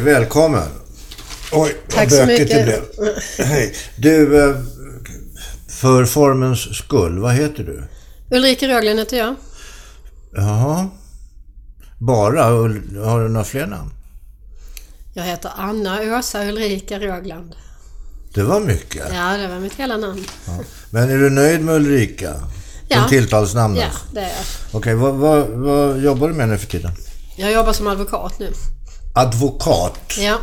Hej, välkommen. Oj, Tack vad så bökigt det mycket. blev. Hej. Du, eh, för formens skull, vad heter du? Ulrika Röglen heter jag. Jaha. Bara? Har du några fler namn? Jag heter Anna Åsa Ulrika Rögland. Det var mycket. Ja, det var mitt hela namn. Ja. Men är du nöjd med Ulrika? Ja. Som tilltalsnamnet? Ja, det är jag. Okej, vad, vad, vad jobbar du med nu för tiden? Jag jobbar som advokat nu. Advokat. Ja,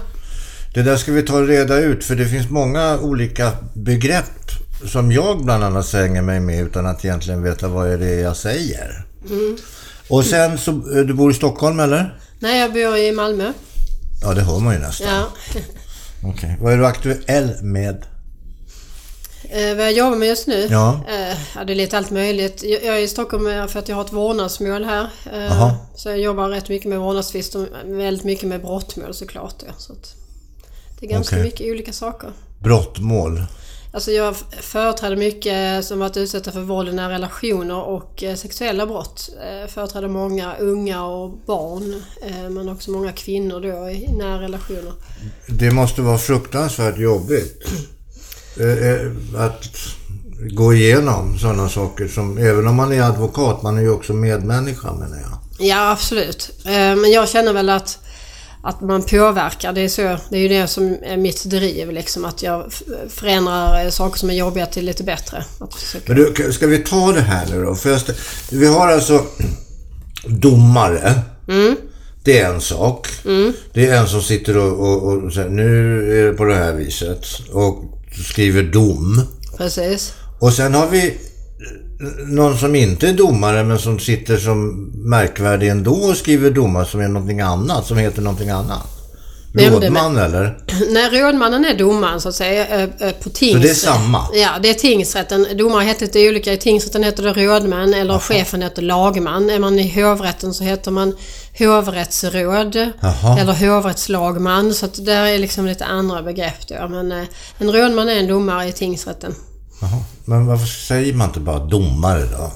Det där ska vi ta och reda ut för det finns många olika begrepp som jag bland annat svänger mig med utan att egentligen veta vad är det jag säger. Och sen så, eh, du bor i Stockholm eller? nej jag bor i Malmö. Ja, det hör man ju nästan. Ja. Okej. Vad är du aktuell med? Eh, vad jag jobbar med just nu? Ja. Eh, ja, det är lite allt möjligt. Jag, jag är i Stockholm eh, för att jag har ett vårdnadsmål här. Eh, så jag jobbar rätt mycket med vårdnadstvister och väldigt mycket med brottmål såklart. Ja. Så det är ganska Okej. mycket olika saker. Brottmål. Alltså jag företräder mycket som varit utsatta för våld i nära relationer och eh, sexuella brott. Eh, företräder många unga och barn eh, men också många kvinnor då i nära relationer. Det måste vara fruktansvärt jobbigt. Eh, eh, Att gå igenom sådana saker som, även om man är advokat, man är ju också medmänniska menar jag. Ja absolut. Eh, men jag känner väl att, att man påverkar. Det är, så, det är ju det som är mitt driv liksom. Att jag förändrar saker som är jobbiga till lite bättre. Men du, ska vi ta det här nu då? För jag stä- vi har alltså domare. Det är en sak. Det är en som sitter och, och, och säger nu är det på det här viset. Och skriver dom. Precis. Och sen har vi eh, någon som inte är domare men som sitter som märkvärdig ändå och skriver domar som är någonting annat, som heter någonting annat. Rådman eller? Nej, rådmannen är domaren så att säga eh, eh, på tingsrätten. Så det är samma? Ja, det är tingsrätten. Domare heter lite olika. I tingsrätten heter det rådman eller chefen heter lagman. Är man i hovrätten så heter man hovrättsråd Jaha. eller hovrättslagman. Så att där är liksom lite andra begrepp då. Men eh, en rådman är en domare i tingsrätten. Jaha. Men varför säger man inte bara domare då?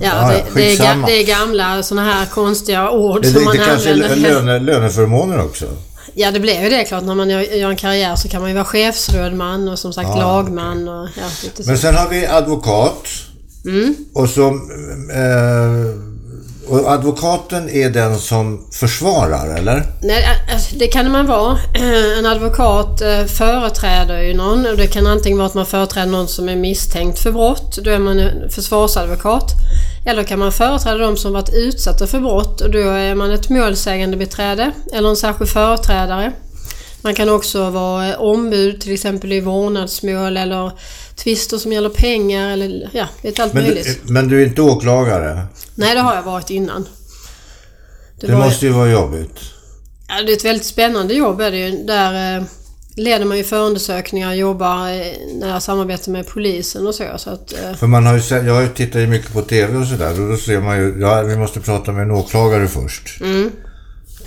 Ja, Ja, det, det, är, det är gamla sådana här konstiga ord Det, som det, man det kanske är använder. löne, löneförmåner också? Ja, det blir ju det klart. När man gör, en karriär så kan man ju vara chefsrådman och som sagt Ja, lagman och ja. Men sen har vi advokat. Mm. Och så... Eh, och advokaten är den som försvarar, eller? Nej, det kan man vara. Eh, en advokat eh, företräder ju någon och det kan antingen vara att man företräder någon som är misstänkt för brott. Då är man en försvarsadvokat. Eller kan man företräda de som varit utsatta för brott och då är man ett målsägande beträde eller en särskild företrädare. Man kan också vara eh, ombud till exempel i vårdnadsmål eller tvister som gäller pengar eller ja, lite allt Men möjligt. du, men du är inte åklagare? Nej, det har jag varit innan. Det var- måste ju vara jobbigt. Ja, det är ett väldigt spännande jobb är det ju. Där eh, leder man ju förundersökningar och jobbar eh, nära samarbete med polisen och så. så att, eh, För man har ju sett, jag tittat ju mycket på TV och sådär och då ser man ju, ja vi måste prata med en åklagare först. Mm.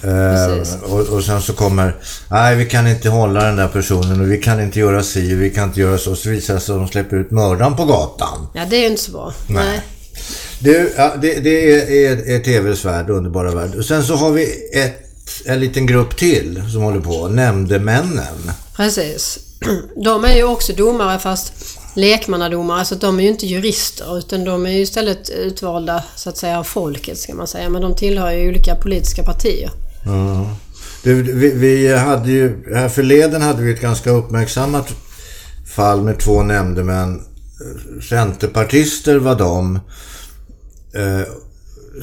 Eh, och, och sen så kommer, nej vi kan inte hålla den där personen och vi kan inte göra si och vi kan inte göra så. Så visar det sig att de släpper ut mördaren på gatan. ja, det är ju inte så bra. Nej. Du, ja, det, det är, är, TVs värld, underbara värld. Och sen så har vi ett, en liten grupp till som håller på, nämndemännen. Precis. De är ju också domare fast lekmannadomare. Så att de är ju inte jurister utan de är ju istället utvalda så att säga av folket ska man säga. Men de tillhör ju olika politiska partier. Ja. Du, vi, vi hade ju, här förleden hade vi ett ganska uppmärksammat fall med två nämndemän. Centerpartister var de. Eh,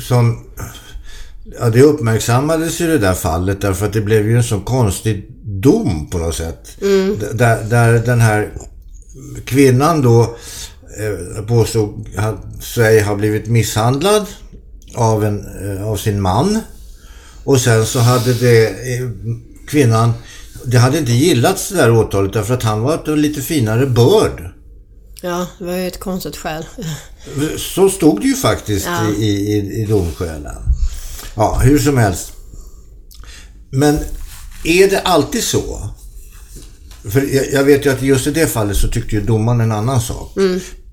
som, ja det uppmärksammades ju det där fallet därför att det blev ju en så konstig dom på något sätt. D- Där, där den här kvinnan då eh, påstod sig ha blivit misshandlad av, en, eh, av sin man. Och sen så hade det eh, kvinnan, det hade inte gillats det där åtalet därför att han var ett lite finare börd. Ja, det var ju ett konstigt skäl. Så stod det ju faktiskt Ja. i, i, i domskälen. Ja, hur som helst. Men är det alltid så? För jag, vet ju att just i det fallet så tyckte ju domaren en annan sak.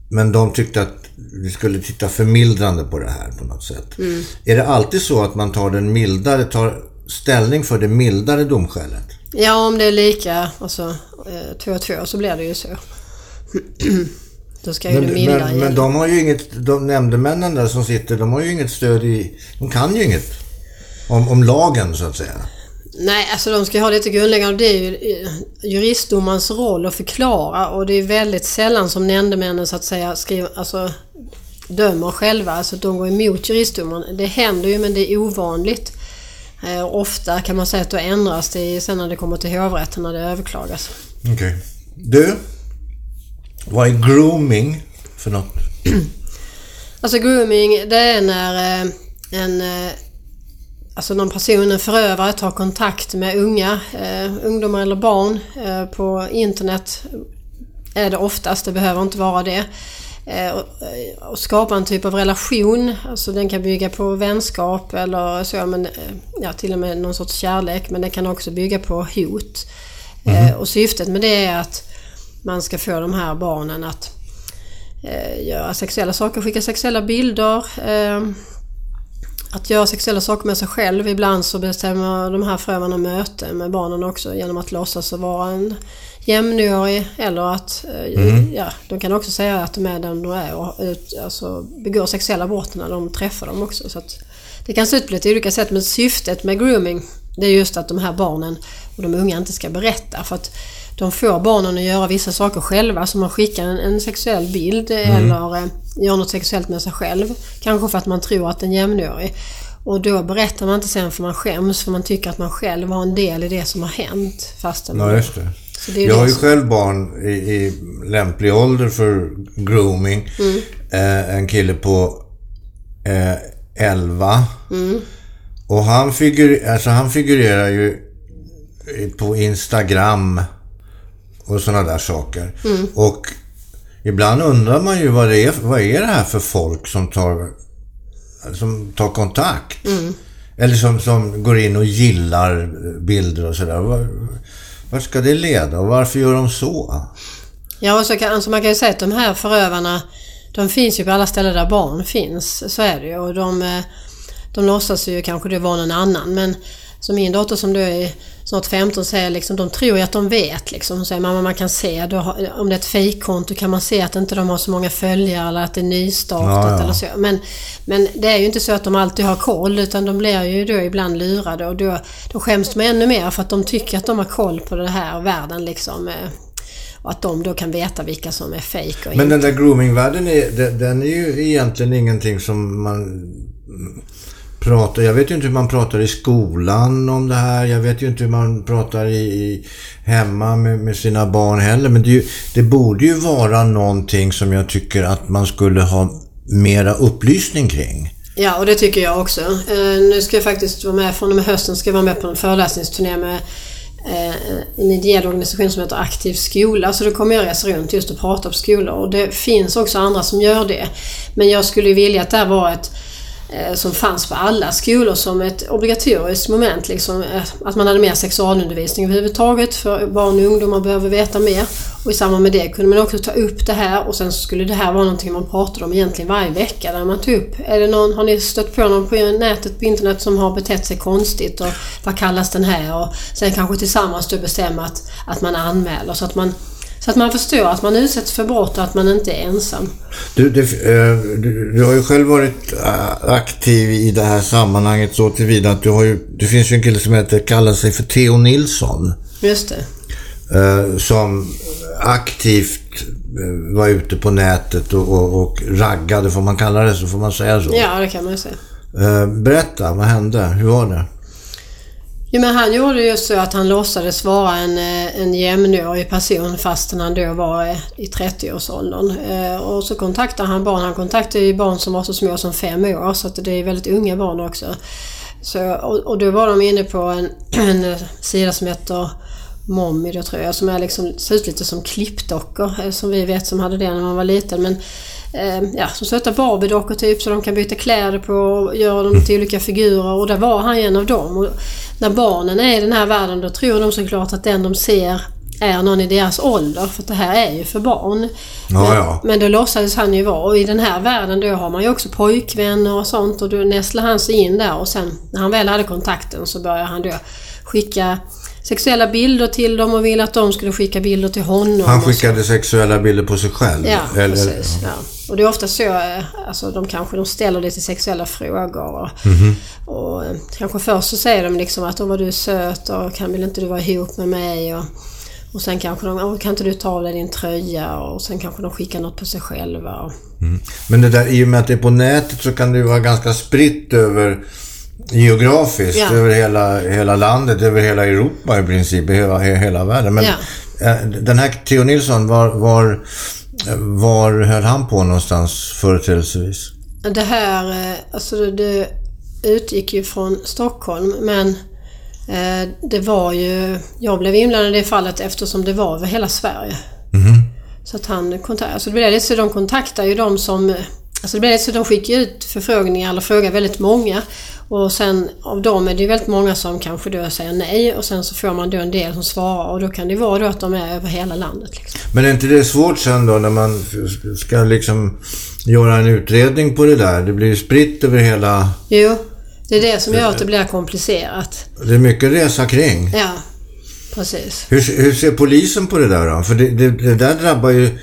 Men de tyckte att vi skulle titta förmildrande på det här på något sätt. Är det alltid så att man tar den mildare, tar ställning för det mildare domskälet. Ja, om det är lika, alltså eh, två och två så blir det ju så. Då ska ju det Men, mildare men, men de har ju inget, de nämndemännen där som sitter, de har ju inget stöd i, de kan ju inget om, om lagen så att säga. Nej, alltså de ska ha lite grundläggande. Det är ju eh, juristdomarens roll att förklara och det är väldigt sällan som nämndemännen så att säga skriver, alltså, dömer själva. Alltså de går emot juristdomaren. Det händer ju men det är ovanligt. Eh, ofta kan man säga att då ändras det sen när det kommer till hovrätten när det överklagas. Okej. Du, vad är grooming för något? Alltså grooming det är när eh, en eh, Alltså någon person, en förövare, tar kontakt med unga, eh, ungdomar eller barn eh, på internet är det oftast, det behöver inte vara det. Eh, och, eh, och skapa en typ av relation, alltså den kan bygga på vänskap eller så, men eh, ja, till och med någon sorts kärlek, men den kan också bygga på hot. Eh, och syftet med det är att man ska få de här barnen att göra sexuella saker, skicka sexuella bilder, att göra sexuella saker med sig själv. Ibland så bestämmer de här förövarna möte med barnen också genom att låtsas att vara en jämnårig eller att eh, ja, de kan också säga att de är den de är och ut, alltså, begår sexuella brott när de träffar dem också. Så att det kan se ut på lite olika sätt men syftet med grooming det är just att de här barnen och de unga inte ska berätta för att de får barnen att göra vissa saker själva som man skickar en, en sexuell bild eller eh, gör något sexuellt med sig själv. Kanske för att man tror att den är jämnårig. Och då berättar man inte sen för man skäms för man tycker att man själv har en del i det som har hänt. Fastän Ja, just det. Så det är Jag har ju själv barn i, i lämplig ålder för grooming. Mm. Eh, en kille på eh, 11. Mm. Och han, figur, alltså han figurerar ju på Instagram och sådana där saker. Mm. Och ibland undrar man ju vad det är, vad är det här för folk som tar, som tar kontakt? Mm. Eller som, som går in och gillar bilder och sådär. Var- Vart ska det leda och varför gör de så? Ja, och så kan, alltså man kan ju säga att de här förövarna de finns ju på alla ställen där barn finns. Så är det ju. Och de, eh, de låtsas ju kanske det var någon annan. Men som min dotter som då är snart 15 säger liksom, de tror ju att de vet liksom. Hon säger mamma man kan se, har- om det är ett fejkkonto kan man se att inte de har så många följare eller att det är nystartat Ja, ja. eller så. Men, men det är ju inte så att de alltid har koll utan de blir ju då ibland lurade och då, då skäms de ännu mer för att de tycker att de har koll på den här världen liksom. eh, Och att de då kan veta vilka som är fejk Men inte. den där groomingvärlden är, den, är ju egentligen ingenting som man pratar... Jag vet ju inte hur man pratar i skolan om det här. Jag vet ju inte hur man pratar i, i hemma med, med sina barn heller. Men det, ju, det borde ju vara någonting som jag tycker att man skulle ha mera upplysning kring. Ja, och det tycker jag också. Eh, nu ska jag faktiskt vara med, från och med hösten ska jag vara med på en föreläsningsturné med eh, en ideell organisation som heter Aktiv skola. Så då kommer jag resa runt just och prata på skolor. Och det finns också andra som gör det. Men jag skulle vilja att det här var ett Eh, som fanns på alla skolor som ett obligatoriskt moment. Liksom, eh, att man hade mer sexualundervisning överhuvudtaget för barn och ungdomar behöver veta mer. Och i samband med det kunde man också ta upp det här och sen skulle det här vara någonting man pratade om egentligen varje vecka. Där man tog upp, är det någon, har ni stött på någon på nätet, på internet som har betett sig konstigt och vad kallas den här? Och sen kanske tillsammans då bestämma att, att man anmäler så att man så att man förstår att man utsätts för brott och att man inte är ensam. Du, det, eh, du, du har ju själv varit eh, aktiv i det här sammanhanget så tillvida att du har ju... Det finns ju en kille som heter, kallar sig för Theo Nilsson. Just det. eh, som aktivt var ute på nätet och, och, och raggade, får man kalla det så? Får man säga så? Ja, det kan man ju säga. Berätta, vad hände? Hur var det? Jo, men han gjorde ju så att han låtsades vara en, eh, en jämnårig person fastän han då var eh, i 30-årsåldern. Eh, och så kontaktade han barn. Han kontaktade ju barn som var så små som fem år så att det är väldigt unga barn också. Så, och, och då var de inne på en, en sida som heter Mommy då tror jag, som är liksom, ser ut lite som klippdockor som vi vet som hade det när man var liten. Men ja, som söta Barbie-dockor typ så de kan byta kläder på och göra dem till olika figurer och där var han en av dem. Och när barnen är i den här världen då tror de såklart att den de ser är någon i deras ålder. För det här är ju för barn. Ja, men, ja. men då låtsades han ju vara. Och i den här världen då har man ju också pojkvänner och sånt. Och då nästlar han sig in där och sen när han väl hade kontakten så började han då skicka sexuella bilder till dem och ville att de skulle skicka bilder till honom. Han skickade sexuella bilder på sig själv? Ja, eller, precis. Ja. Och det är ofta så, eh, alltså de kanske de ställer lite sexuella frågor. Och, Mhm. och eh, kanske först så säger de liksom att åh vad du är söt och kan väl inte du vara ihop med mig? Och, och sen kanske de, kan inte du ta av dig din tröja? Och sen kanske de skickar något på sig själva. Och, Men det där, i och med att det är på nätet så kan det ju vara ganska spritt över geografiskt, Ja. över hela, hela landet, över hela Europa i princip, hela, hela världen. Men Ja. eh, den här Theo Nilsson, var, var, var höll han på någonstans företrädelsevis? Det här, eh, alltså det, det utgick ju från Stockholm men eh, det var ju... Jag blev inblandad i det fallet eftersom det var över hela Sverige. Så att han kontaktade... Alltså det blev lite så de kontaktar ju de som... Alltså det blev så de skickar ut förfrågningar eller frågar väldigt många. Och sen av dem är det ju väldigt många som kanske då säger nej och sen så får man då en del som svarar och då kan det vara då att de är över hela landet. Liksom. Men är inte det svårt sen då när man ska liksom göra en utredning på det där? Det blir ju spritt över hela... Jo, det är det som gör att det blir komplicerat. Det är mycket resa kring. Ja, precis. Hur, hur ser polisen på det där då? För det, det, det där drabbar ju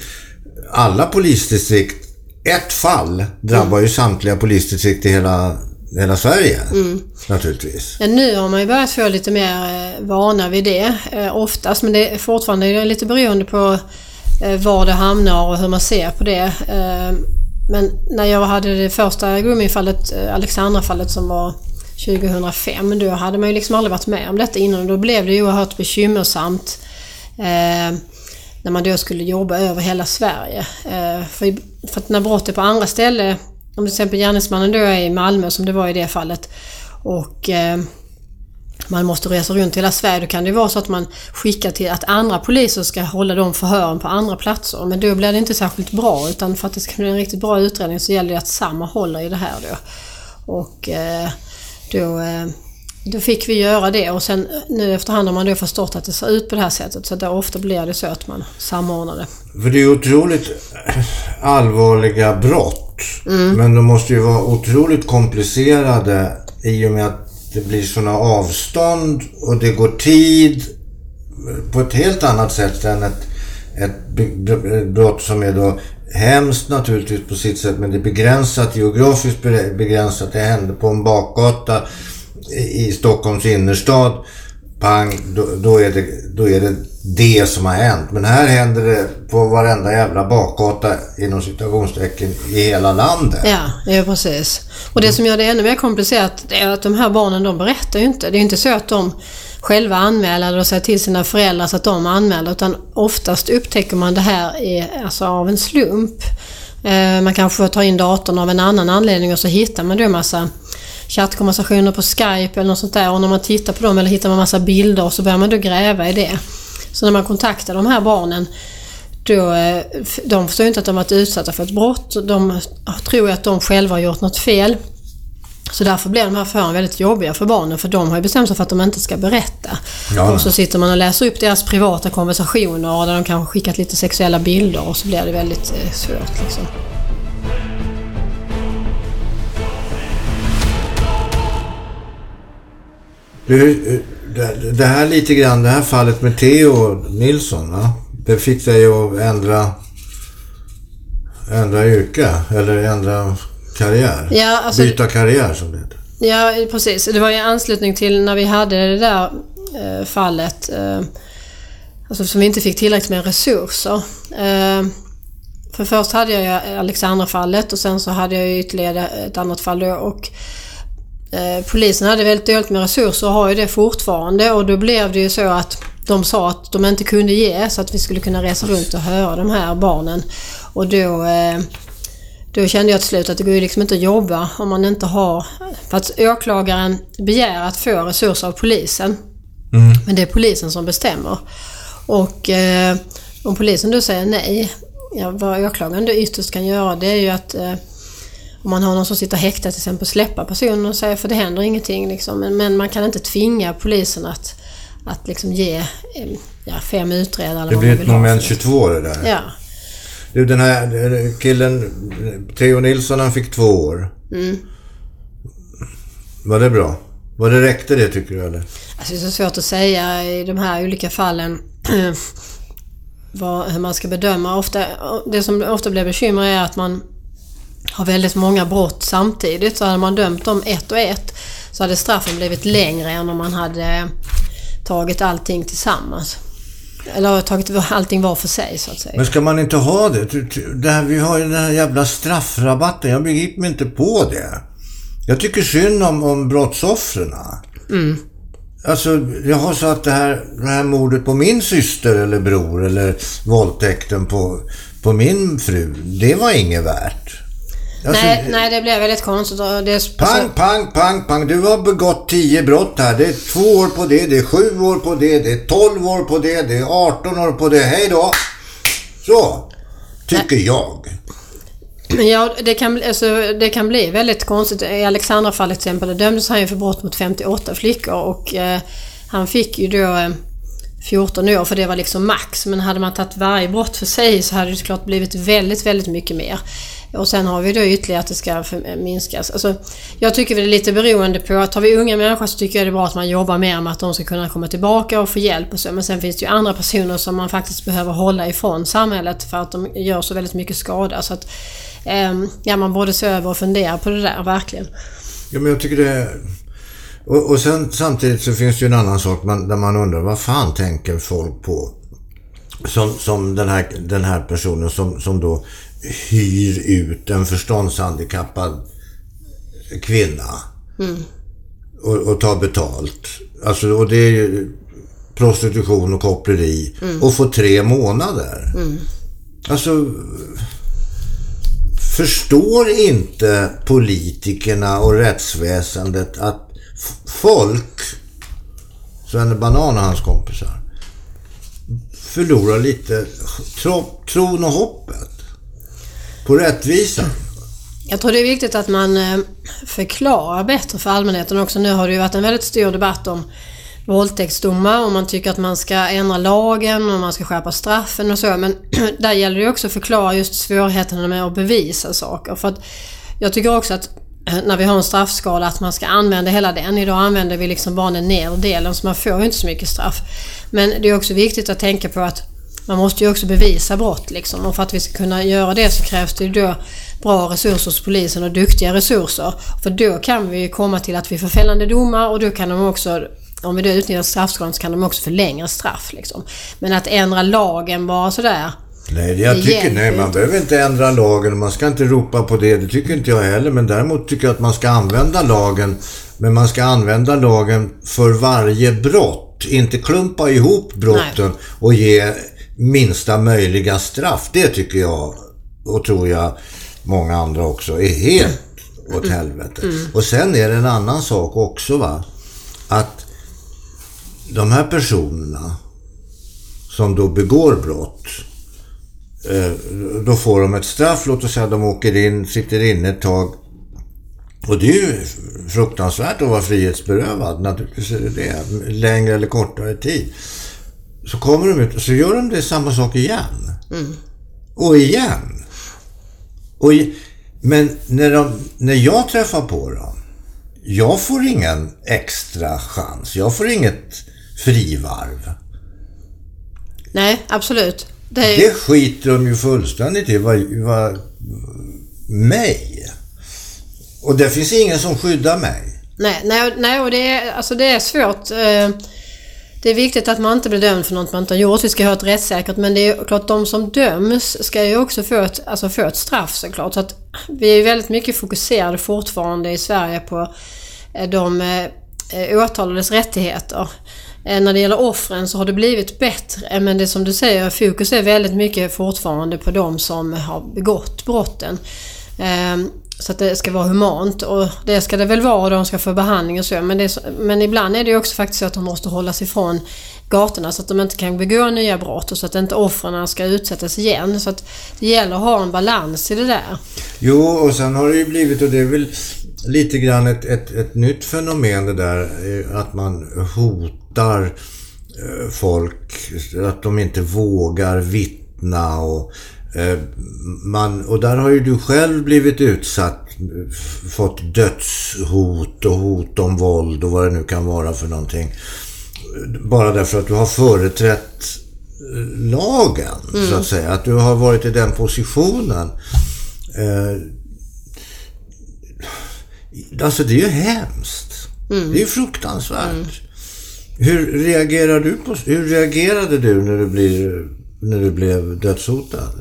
alla polisdistrikt. Ett fall drabbar ju samtliga polisdistrikt i hela, hela Sverige. Naturligtvis. Ja, nu har man ju börjat få lite mer eh, vana vid det eh, oftast men det är fortfarande lite beroende på eh, var det hamnar och hur man ser på det. Men när jag hade det första groomingfallet, eh, Alexandra-fallet som var 2005, då hade man ju liksom aldrig varit med om detta innan då blev det ju oerhört bekymmersamt eh, när man då skulle jobba över hela Sverige. Eh, för, för att när brott är på andra ställen, om till exempel gärningsmannen då är i Malmö som det var i det fallet och eh, man måste resa runt i hela Sverige. Då kan det vara så att man skickar till att andra poliser ska hålla de förhören på andra platser. Men då blir det inte särskilt bra utan för att det ska bli en riktigt bra utredning så gäller det att samma håller i det här då. Och eh, då, eh, då fick vi göra det och sen nu efterhand har man då förstått att det ser ut på det här sättet så där ofta blir det så att man samordnar det. För det är ju otroligt allvarliga brott. Men de måste ju vara otroligt komplicerade i och med att det blir sådana avstånd och det går tid på ett helt annat sätt än ett, ett brott som är då hemskt naturligtvis på sitt sätt men det är begränsat, geografiskt be- begränsat. Det hände på en bakgata i i Stockholms innerstad. Pang, då, då, är det, då är det det som har hänt. Men här händer det på varenda jävla bakgata inom citationstecken i hela landet. Ja, ja precis. Och det som gör det ännu mer komplicerat det är att de här barnen de berättar ju inte. Det är ju inte så att de själva anmäler eller säger till sina föräldrar så att de anmäler utan oftast upptäcker man det här i, alltså av en slump. Eh, man kanske tar in datorn av en annan anledning och så hittar man då en massa chattkonversationer på Skype eller något sånt där och när man tittar på dem eller hittar man massa bilder och så börjar man då gräva i det. Så när man kontaktar de här barnen då, eh, de förstår inte att de varit utsatta för ett brott. De tror att de själva har gjort något fel. Så därför blir de här förhören väldigt jobbiga för barnen för de har ju bestämt sig för att de inte ska berätta. Ja. Och så sitter man och läser upp deras privata konversationer och där de kanske skickat lite sexuella bilder och så blir det väldigt eh, svårt liksom. Du, det- det här lite grann, det här fallet med Theo Nilsson, va? det fick dig att ändra, ändra yrke eller ändra karriär. Ja, alltså, Byta karriär som det heter. Ja, precis. Det var i anslutning till när vi hade det där eh, fallet. Eh, alltså som vi inte fick tillräckligt med resurser. Eh, för först hade jag Alexandra-fallet och sen så hade jag ytterligare ett annat fall då. Och, polisen hade väldigt dåligt med resurser och har ju det fortfarande. Och då blev det ju så att de sa att de inte kunde ge så att vi skulle kunna resa runt och höra de här barnen. Och då eh, då kände jag till slut att det går ju liksom inte att jobba om man inte har... För att åklagaren begär att få resurser av polisen. Men det är polisen som bestämmer. Och eh, om polisen då säger nej, ja, vad åklagaren då ytterst kan göra det är ju att eh, om man har någon som sitter häktad till exempel släppa personen och säga för det händer ingenting liksom. Men, men man kan inte tvinga polisen att, att liksom ge eh, ja, fem utredare. Det blir ett moment 22 det där. Ja. Du, den här killen, Theo Nilsson, han fick två år. Mm. Var det bra? Var det räckte det tycker du eller? Alltså det är så svårt att säga i de här olika fallen vad, hur man ska bedöma. Ofta, det som ofta blir bekymmer är att man har väldigt många brott samtidigt. Så hade man dömt dem ett och ett så hade straffen blivit längre än om man hade tagit allting tillsammans. Eller tagit allting var för sig så att säga. Men ska man inte ha det? det här, vi har ju den här jävla straffrabatten. Jag begriper mig inte på det. Jag tycker synd om, om brottsoffren. Mm. Alltså, jag har så att det här, det här mordet på min syster eller bror eller våldtäkten på, på min fru, det var inget värt. Alltså, nej, nej, det blev väldigt konstigt. Det. Pang, pang, pang, pang. Du har begått tio brott här. Det är två år på det, det är sju år på det, det är tolv år på det, det är arton år på det. Hej då! Så, tycker nej. jag. Ja, det kan, alltså, det kan bli väldigt konstigt. I Alexandra-fallet till exempel, dömdes han ju för brott mot 58 flickor och eh, han fick ju då eh, 14 år för det var liksom max. Men hade man tagit varje brott för sig så hade det såklart blivit väldigt, väldigt mycket mer. Och sen har vi då ytterligare att det ska minskas. Alltså, jag tycker det är lite beroende på att har vi unga människor så tycker jag det är bra att man jobbar mer med att de ska kunna komma tillbaka och få hjälp och så. Men sen finns det ju andra personer som man faktiskt behöver hålla ifrån samhället för att de gör så väldigt mycket skada. Så att, eh, ja, man borde se över och fundera på det där, verkligen. Ja, men jag tycker det... Och, och sen samtidigt så finns det ju en annan sak man, där man undrar vad fan tänker folk på? Som, som den, här, den här personen som, som då hyr ut en förståndshandikappad kvinna. Mm. Och, och tar betalt. Alltså, och det är ju prostitution och koppleri. Mm. Och får tre månader. Mm. Alltså, förstår inte politikerna och rättsväsendet att folk, Svenne Banan och hans kompisar, förlorar lite tro, tron och hoppet på rättvisan. Jag tror det är viktigt att man eh, förklarar bättre för allmänheten också. Nu har det ju varit en väldigt stor debatt om våldtäktsdomar och man tycker att man ska ändra lagen och man ska skärpa straffen och så. Men där gäller det också att förklara just svårigheterna med att bevisa saker. För att jag tycker också att eh, när vi har en straffskala att man ska använda hela den. Idag använder vi liksom bara den nedre delen så man får ju inte så mycket straff. Men det är också viktigt att tänka på att man måste ju också bevisa brott liksom. Och för att vi ska kunna göra det så krävs det ju då bra resurser hos polisen och duktiga resurser. För då kan vi komma till att vi får fällande domar och då kan de också om vi då utnyttjar straffskalan så kan de också förlänga straff. Liksom. Men att ändra lagen bara sådär. Nej, jag tycker nej, man behöver inte ändra lagen. Man ska inte ropa på det. Det tycker inte jag heller. Men däremot tycker jag att man ska använda lagen. Men man ska använda lagen för varje brott. Inte klumpa ihop brotten nej. och ge minsta möjliga straff. Det tycker jag och tror jag många andra också är helt åt helvete. Mm. Och sen är det en annan sak också va. Att de här personerna som då begår brott. Eh, då får de ett straff. Låt oss säga att de åker in, sitter inne ett tag. Och det är ju fruktansvärt att vara frihetsberövad. Naturligtvis är det det. Längre eller kortare tid. Så kommer de ut och så gör de det samma sak igen. Mm. Och igen. Och, men när, de, när jag träffar på dem, jag får ingen extra chans. Jag får inget frivarv. Nej, absolut. Det, är... det skiter de ju fullständigt i. Vad, vad, mig. Och det finns ingen som skyddar mig. Nej, nej, nej och det är, alltså det är svårt. Eh det är viktigt att man inte blir dömd för något man inte har gjort. Vi ska ha ett rättssäkert men det är klart de som döms ska ju också få ett, alltså få ett straff såklart. Så att vi är väldigt mycket fokuserade fortfarande i Sverige på eh, de eh, åtalades rättigheter. Eh, när det gäller offren så har det blivit bättre men det som du säger, fokus är väldigt mycket fortfarande på de som har begått brotten. Ehm, så att det ska vara humant och det ska det väl vara och de ska få behandling och så. Men, det så, men ibland är det också faktiskt så att de måste hållas ifrån gatorna så att de inte kan begå nya brott och så att inte offren ska utsättas igen. Så att det gäller att ha en balans i det där. Jo, och sen har det ju blivit, och det är väl lite grann ett, ett, ett nytt fenomen det där, eh, att man hotar eh, folk, att de inte vågar vittna och man, och där har ju du själv blivit utsatt, fått dödshot och hot om våld och vad det nu kan vara för någonting. Bara därför att du har företrätt lagen, mm. så att säga. Att du har varit i den positionen. Eh, alltså det är ju hemskt. Mm. Det är ju fruktansvärt. Mm. Hur, reagerar du på, hur reagerade du när du, blir, när du blev dödshotad?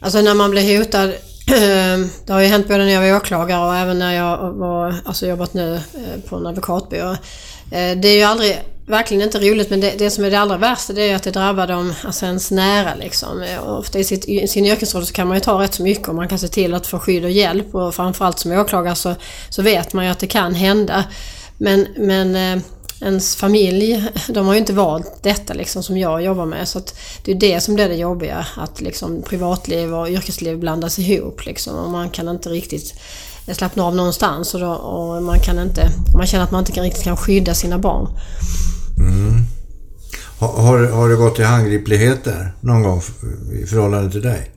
Alltså när man blir hotad eh, det har ju hänt både när jag var åklagare och även när jag var, alltså jobbat nu eh, på en advokatbyrå. Eh, det är ju aldrig verkligen inte roligt men det, det som är det allra värsta det är att det drabbar dem, alltså ens nära liksom. Ofta i, sitt, i sin yrkesroll så kan man ju ta rätt så mycket och man kan se till att få skydd och hjälp och framförallt som åklagare så, så vet man ju att det kan hända. Men, men eh, ens familj, de har ju inte valt detta liksom som jag jobbar med. Så att det är det som blir det jobbiga, att liksom privatliv och yrkesliv blandas ihop liksom. Och man kan inte riktigt slappna av någonstans och, då, och man kan inte, man känner att man inte riktigt kan skydda sina barn. Mm. Har, har det gått till handgripligheter någon gång i förhållande till dig?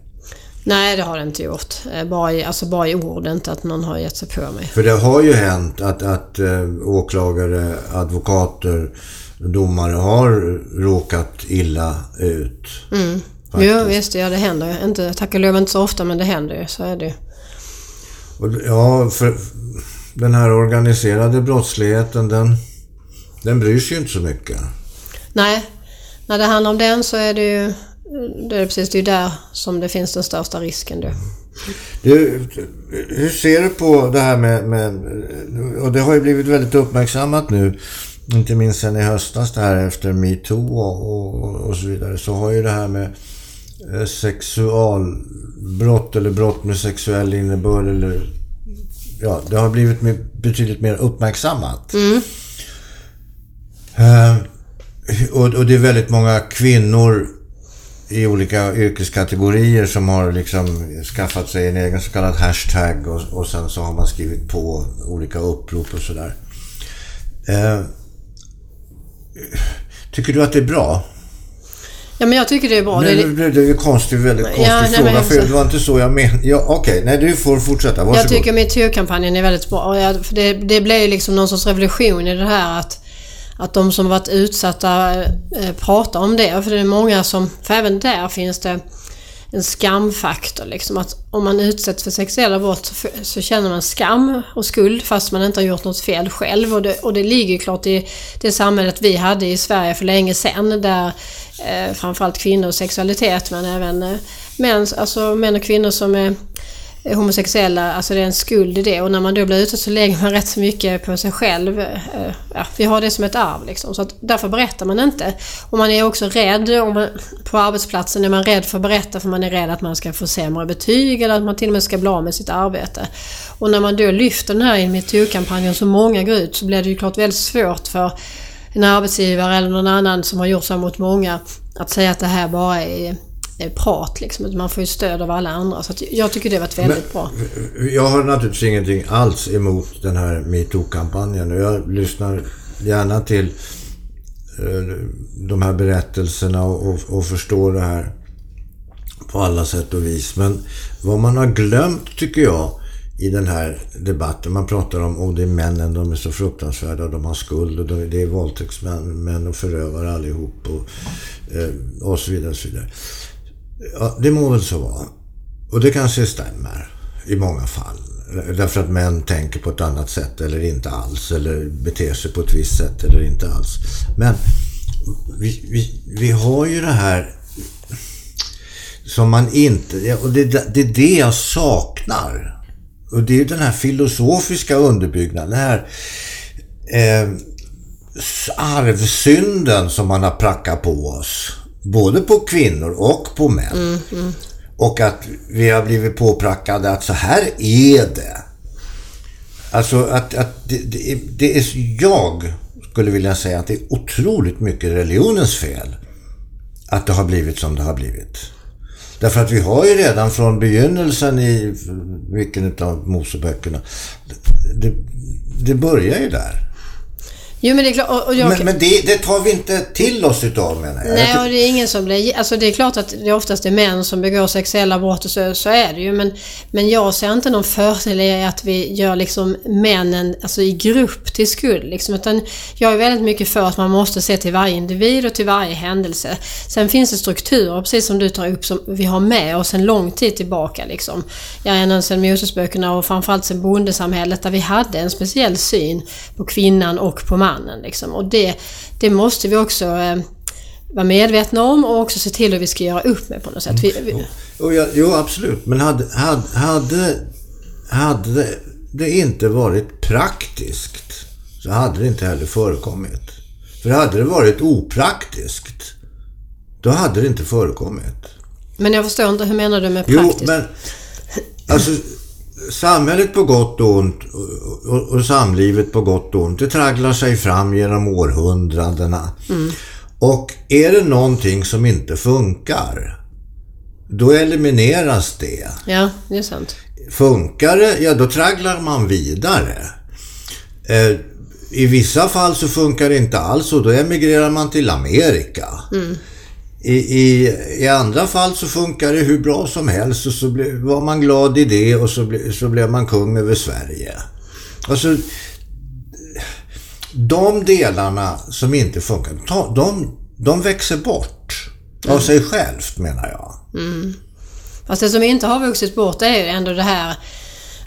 Nej, det har det inte gjort. Eh, bara i, alltså bara i ord, inte att någon har gett sig på mig. För det har ju hänt att, att äh, åklagare, advokater, domare har råkat illa ut. Mm. Jo, visst, ja det händer ju. Inte, tack och lov inte så ofta, men det händer ju. Så är det och, Ja, för den här organiserade brottsligheten, den, den bryr sig ju inte så mycket. Nej, när det handlar om den så är det ju det är precis det är där som det finns den största risken då. Du, hur ser du på det här med, med, och det har ju blivit väldigt uppmärksammat nu, inte minst sen i höstas det här efter metoo och, och, och så vidare, så har ju det här med eh, sexualbrott eller brott med sexuell innebörd eller ja, det har blivit betydligt mer uppmärksammat. Mm. Uh, och, och det är väldigt många kvinnor i olika yrkeskategorier som har liksom skaffat sig en egen så kallad hashtag och, och sen så har man skrivit på olika upprop och sådär. Eh, tycker du att det är bra? Ja, men jag tycker det är bra. Nej, det, det en konstig, väldigt konstig ja, fråga. Nej, för det var inte så jag menade. Ja, Okej, okay. nej du får fortsätta. Varsågod. Jag tycker metoo-kampanjen är väldigt bra. För det, det blev ju liksom någon sorts revolution i det här att att de som varit utsatta eh, pratar om det. För det är många som, för även där finns det en skamfaktor. Liksom, att om man utsätts för sexuella brott så, så, känner man skam och skuld fast man inte har gjort något fel själv. Och det, och det ligger klart i det samhället vi hade i Sverige för länge sedan där eh, framförallt och sexualitet men även eh, män, alltså män och kvinnor som är homosexuella, alltså det är en skuld i det och när man då blir utsatt så lägger man rätt så mycket på sig själv. Eh, ja, vi har det som ett arv liksom, så att därför berättar man inte. Och man är också rädd, om man, på arbetsplatsen är man rädd för att berätta för man är rädd att man ska få sämre betyg eller att man till och med ska bli av med sitt arbete. Och när man då lyfter den här metoo-kampanjen så många går ut så blir det ju klart väldigt svårt för en arbetsgivare eller någon annan som har gjort så mot många att säga att det här bara är prat liksom. Man får ju stöd av alla andra. Så jag tycker det har varit väldigt Men, bra. Jag har naturligtvis ingenting alls emot den här metoo-kampanjen. Jag lyssnar gärna till eh, de här berättelserna och, och förstår det här på alla sätt och vis. Men vad man har glömt tycker jag i den här debatten. Man pratar om att oh, det är männen, de är så fruktansvärda och de har skuld och det är våldtäktsmän män och förövare allihop och, eh, och så vidare. Och så vidare. Ja, det må väl så vara. Och det kanske stämmer i många fall. Därför att män tänker på ett annat sätt eller inte alls. Eller beter sig på ett visst sätt eller inte alls. Men vi, vi, vi har ju det här som man inte... Och det, det är det jag saknar. Och det är den här filosofiska underbyggnaden. Den här eh, arvsynden som man har prackat på oss både på kvinnor och på män. Mm, mm. Och att vi har blivit påprackade att så här är det. Alltså att, att det, det, det, är, jag skulle vilja säga att det är otroligt mycket religionens fel. Att det har blivit som det har blivit. Därför att vi har ju redan från begynnelsen i vilken av Moseböckerna, det, det börjar ju där. Jo men det är klart. Och, och jag, Men, men det, det tar vi inte till oss utav menar jag. Nej, och det är ingen som blir... Alltså det är klart att det oftast är män som begår sexuella brott och så, så är det ju. Men, men jag ser inte någon fördel i att vi gör liksom männen alltså i grupp till skuld. Liksom. Utan jag är väldigt mycket för att man måste se till varje individ och till varje händelse. Sen finns det strukturer, precis som du tar upp, som vi har med oss en lång tid tillbaka. Liksom. Jag ända sedan Mosesböckerna och framförallt sedan bondesamhället där vi hade en speciell syn på kvinnan och på mannen. Liksom. Och det, det måste vi också eh, vara medvetna om och också se till hur vi ska göra upp med på något sätt. Vi, vi, Jo, ja, jo absolut. Men hade, hade, hade, hade det inte varit praktiskt så hade det inte heller förekommit. För hade det varit opraktiskt då hade det inte förekommit. men jag förstår inte, hur menar du med Jo, praktiskt? men alltså samhället på gott och ont och, samlivet på gott och ont, det tragglar sig fram genom århundradena. Och är det någonting som inte funkar, då elimineras det. Ja, det är sant. Funkar det, ja då tragglar man vidare. Eh, I vissa fall så funkar det inte alls och då emigrerar man till Amerika. I, i, I andra fall så funkar det hur bra som helst och så ble, var man glad i det och så, ble, så blev man kung över Sverige. Alltså, de delarna som inte funkar, ta- de, de växer bort av sig självt menar jag. Mm. Fast det som inte har vuxit bort är ju ändå det här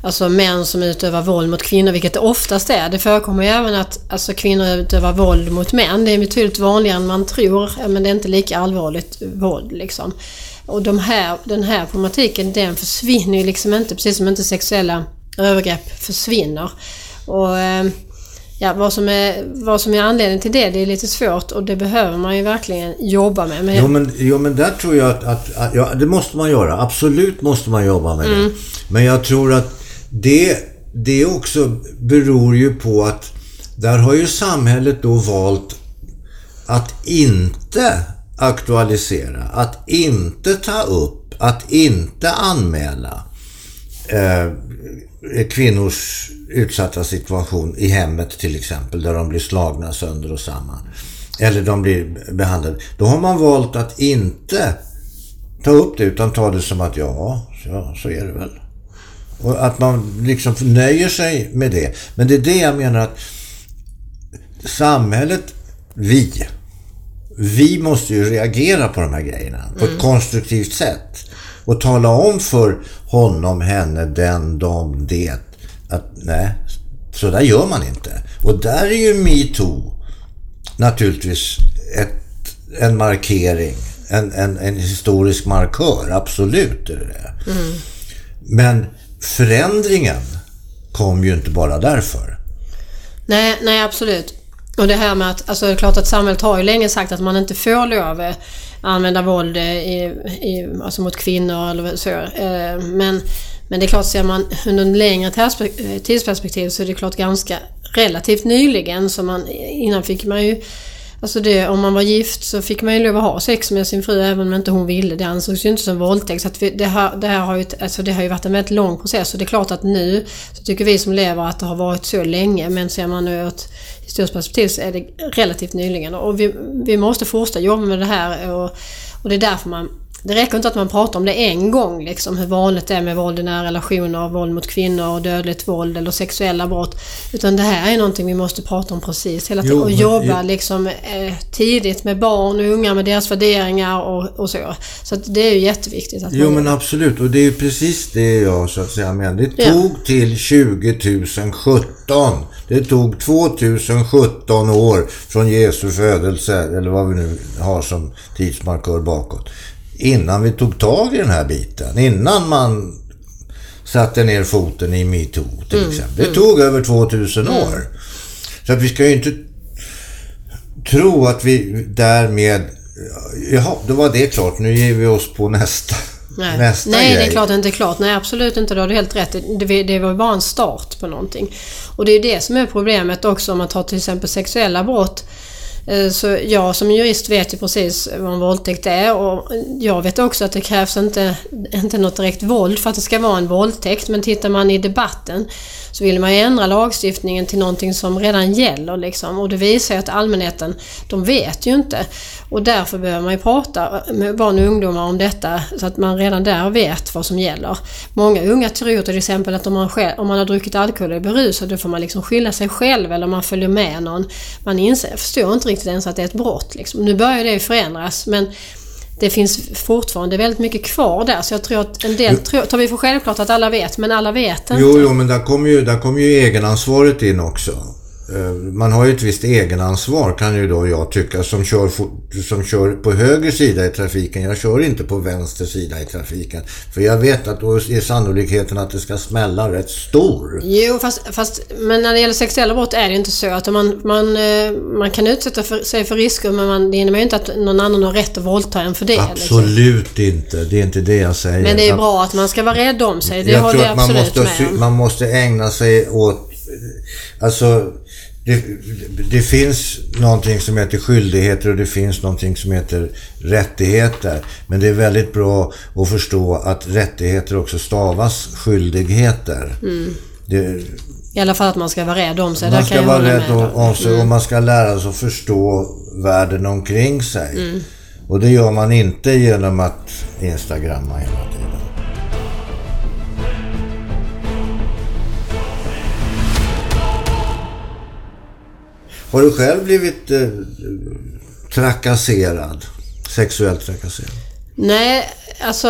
Alltså män som utövar våld mot kvinnor, vilket det oftast är. Det förekommer ju även att alltså, kvinnor utövar våld mot män. Det är betydligt vanligare än man tror, men det är inte lika allvarligt våld liksom. Och de här, den här problematiken, den försvinner ju liksom inte, precis som inte sexuella övergrepp försvinner. Och eh, ja, vad som, är, vad som är anledningen till det, det är lite svårt och det behöver man ju verkligen jobba med. Men Jo men, jo men där tror jag att, att, att ja, det måste man göra. Absolut måste man jobba med det. Men jag tror att det, det också beror ju på att där har ju samhället då valt att inte aktualisera, att inte ta upp, att inte anmäla eh, kvinnors utsatta situation i hemmet till exempel, där de blir slagna sönder och samman. Eller de blir behandlade. Då har man valt att inte ta upp det utan ta det som att ja, så, så är det väl. Och att man liksom nöjer sig med det. Men det är det jag menar att samhället, vi, vi måste ju reagera på de här grejerna på ett konstruktivt sätt. Och tala om för honom, henne, den, de, det att nej, så där gör man inte. Och där är ju metoo naturligtvis ett, en markering, en, en, en historisk markör, absolut är det det. Men förändringen kom ju inte bara därför. Nej, nej absolut. Och det här med att, alltså det är klart att samhället har ju länge sagt att man inte får lov att använda våld eh, i, i, alltså mot kvinnor eller så. Eh, men, men det är klart, ser man under en längre eh, tidsperspektiv så är det klart ganska relativt nyligen. Så man, innan fick man ju Alltså det, om man var gift så fick man ju lov att ha sex med sin fru även om inte hon ville. Det ansågs ju inte som våldtäkt. Så att vi, det, här, det, här har ju, alltså det har ju varit en väldigt lång process och det är klart att nu så tycker vi som lever att det har varit så länge men ser man nu ett historiskt perspektiv så är det relativt nyligen. Och vi, vi måste fortsätta jobba med det här och, och det är därför man det räcker inte att man pratar om det en gång, liksom, hur vanligt det är med våld i nära relationer, våld mot kvinnor, dödligt våld eller sexuella brott. Utan det här är någonting vi måste prata om precis hela tiden Jo, och jobba liksom, eh, tidigt med barn och unga med deras värderingar och, och så. Så det är ju jätteviktigt att Jo man men absolut och det är ju precis det jag så att säga menar. Det Ja. tog till 2017. Det tog 2017 år från Jesu födelse eller vad vi nu har som tidsmarkör bakåt. Innan vi tog tag i den här biten. Innan man satte ner foten i metoo till exempel. Det tog över 2000 år. Så att vi ska ju inte tro att vi därmed... Jaha, då var det klart. Nu ger vi oss på nästa, Nej, nästa Nej det är klart inte klart. Nej, absolut inte. Det har du helt rätt det, det var bara en start på någonting. Och det är det som är problemet också om man tar till exempel sexuella brott. Eh, så jag som jurist vet ju precis vad en våldtäkt är och jag vet också att det krävs inte, inte något direkt våld för att det ska vara en våldtäkt. Men tittar man i debatten så vill man ju ändra lagstiftningen till någonting som redan gäller liksom. Och det visar ju att allmänheten, de vet ju inte. Och därför behöver man ju prata med barn och ungdomar om detta så att man redan där vet vad som gäller. Många unga tror till exempel att om man, själv, om man har druckit alkohol och är berusad då får man liksom skylla sig själv eller man följer med någon. Man inser, förstår inte riktigt ens att det är ett brott. Liksom. Nu börjar det ju förändras men det finns fortfarande väldigt mycket kvar där. Så jag tror att en del tror, tar vi för självklart att alla vet, men alla vet inte. Jo, jo, men där kommer ju, där kommer ju egenansvaret in också. Eh, man har ju ett visst egenansvar kan ju då jag tycka som kör, som kör på höger sida i trafiken. Jag kör inte på vänster sida i trafiken. För jag vet att då är sannolikheten att det ska smälla rätt stor. Jo, fast, fast men när det gäller sexuella brott är det inte så att man, man, eh, man kan utsätta för, sig för risker men man, det innebär ju inte att någon annan har rätt att våldta en för det. Liksom. Absolut liksom. inte. Det är inte det jag säger. Men det är bra att man ska vara rädd om sig. Det jag håller jag absolut man måste, med om. Man måste ägna sig åt Alltså det, det, finns någonting som heter skyldigheter och det finns någonting som heter rättigheter. Men det är väldigt bra att förstå att rättigheter också stavas skyldigheter. Mm. Det, I alla fall att man ska vara rädd om sig. Man ska vara rädd om, om sig mm. och man ska lära sig att förstå världen omkring sig. Mm. Och det gör man inte genom att instagramma hela tiden. Har du själv blivit eh, trakasserad? Sexuellt trakasserad? Nej, alltså...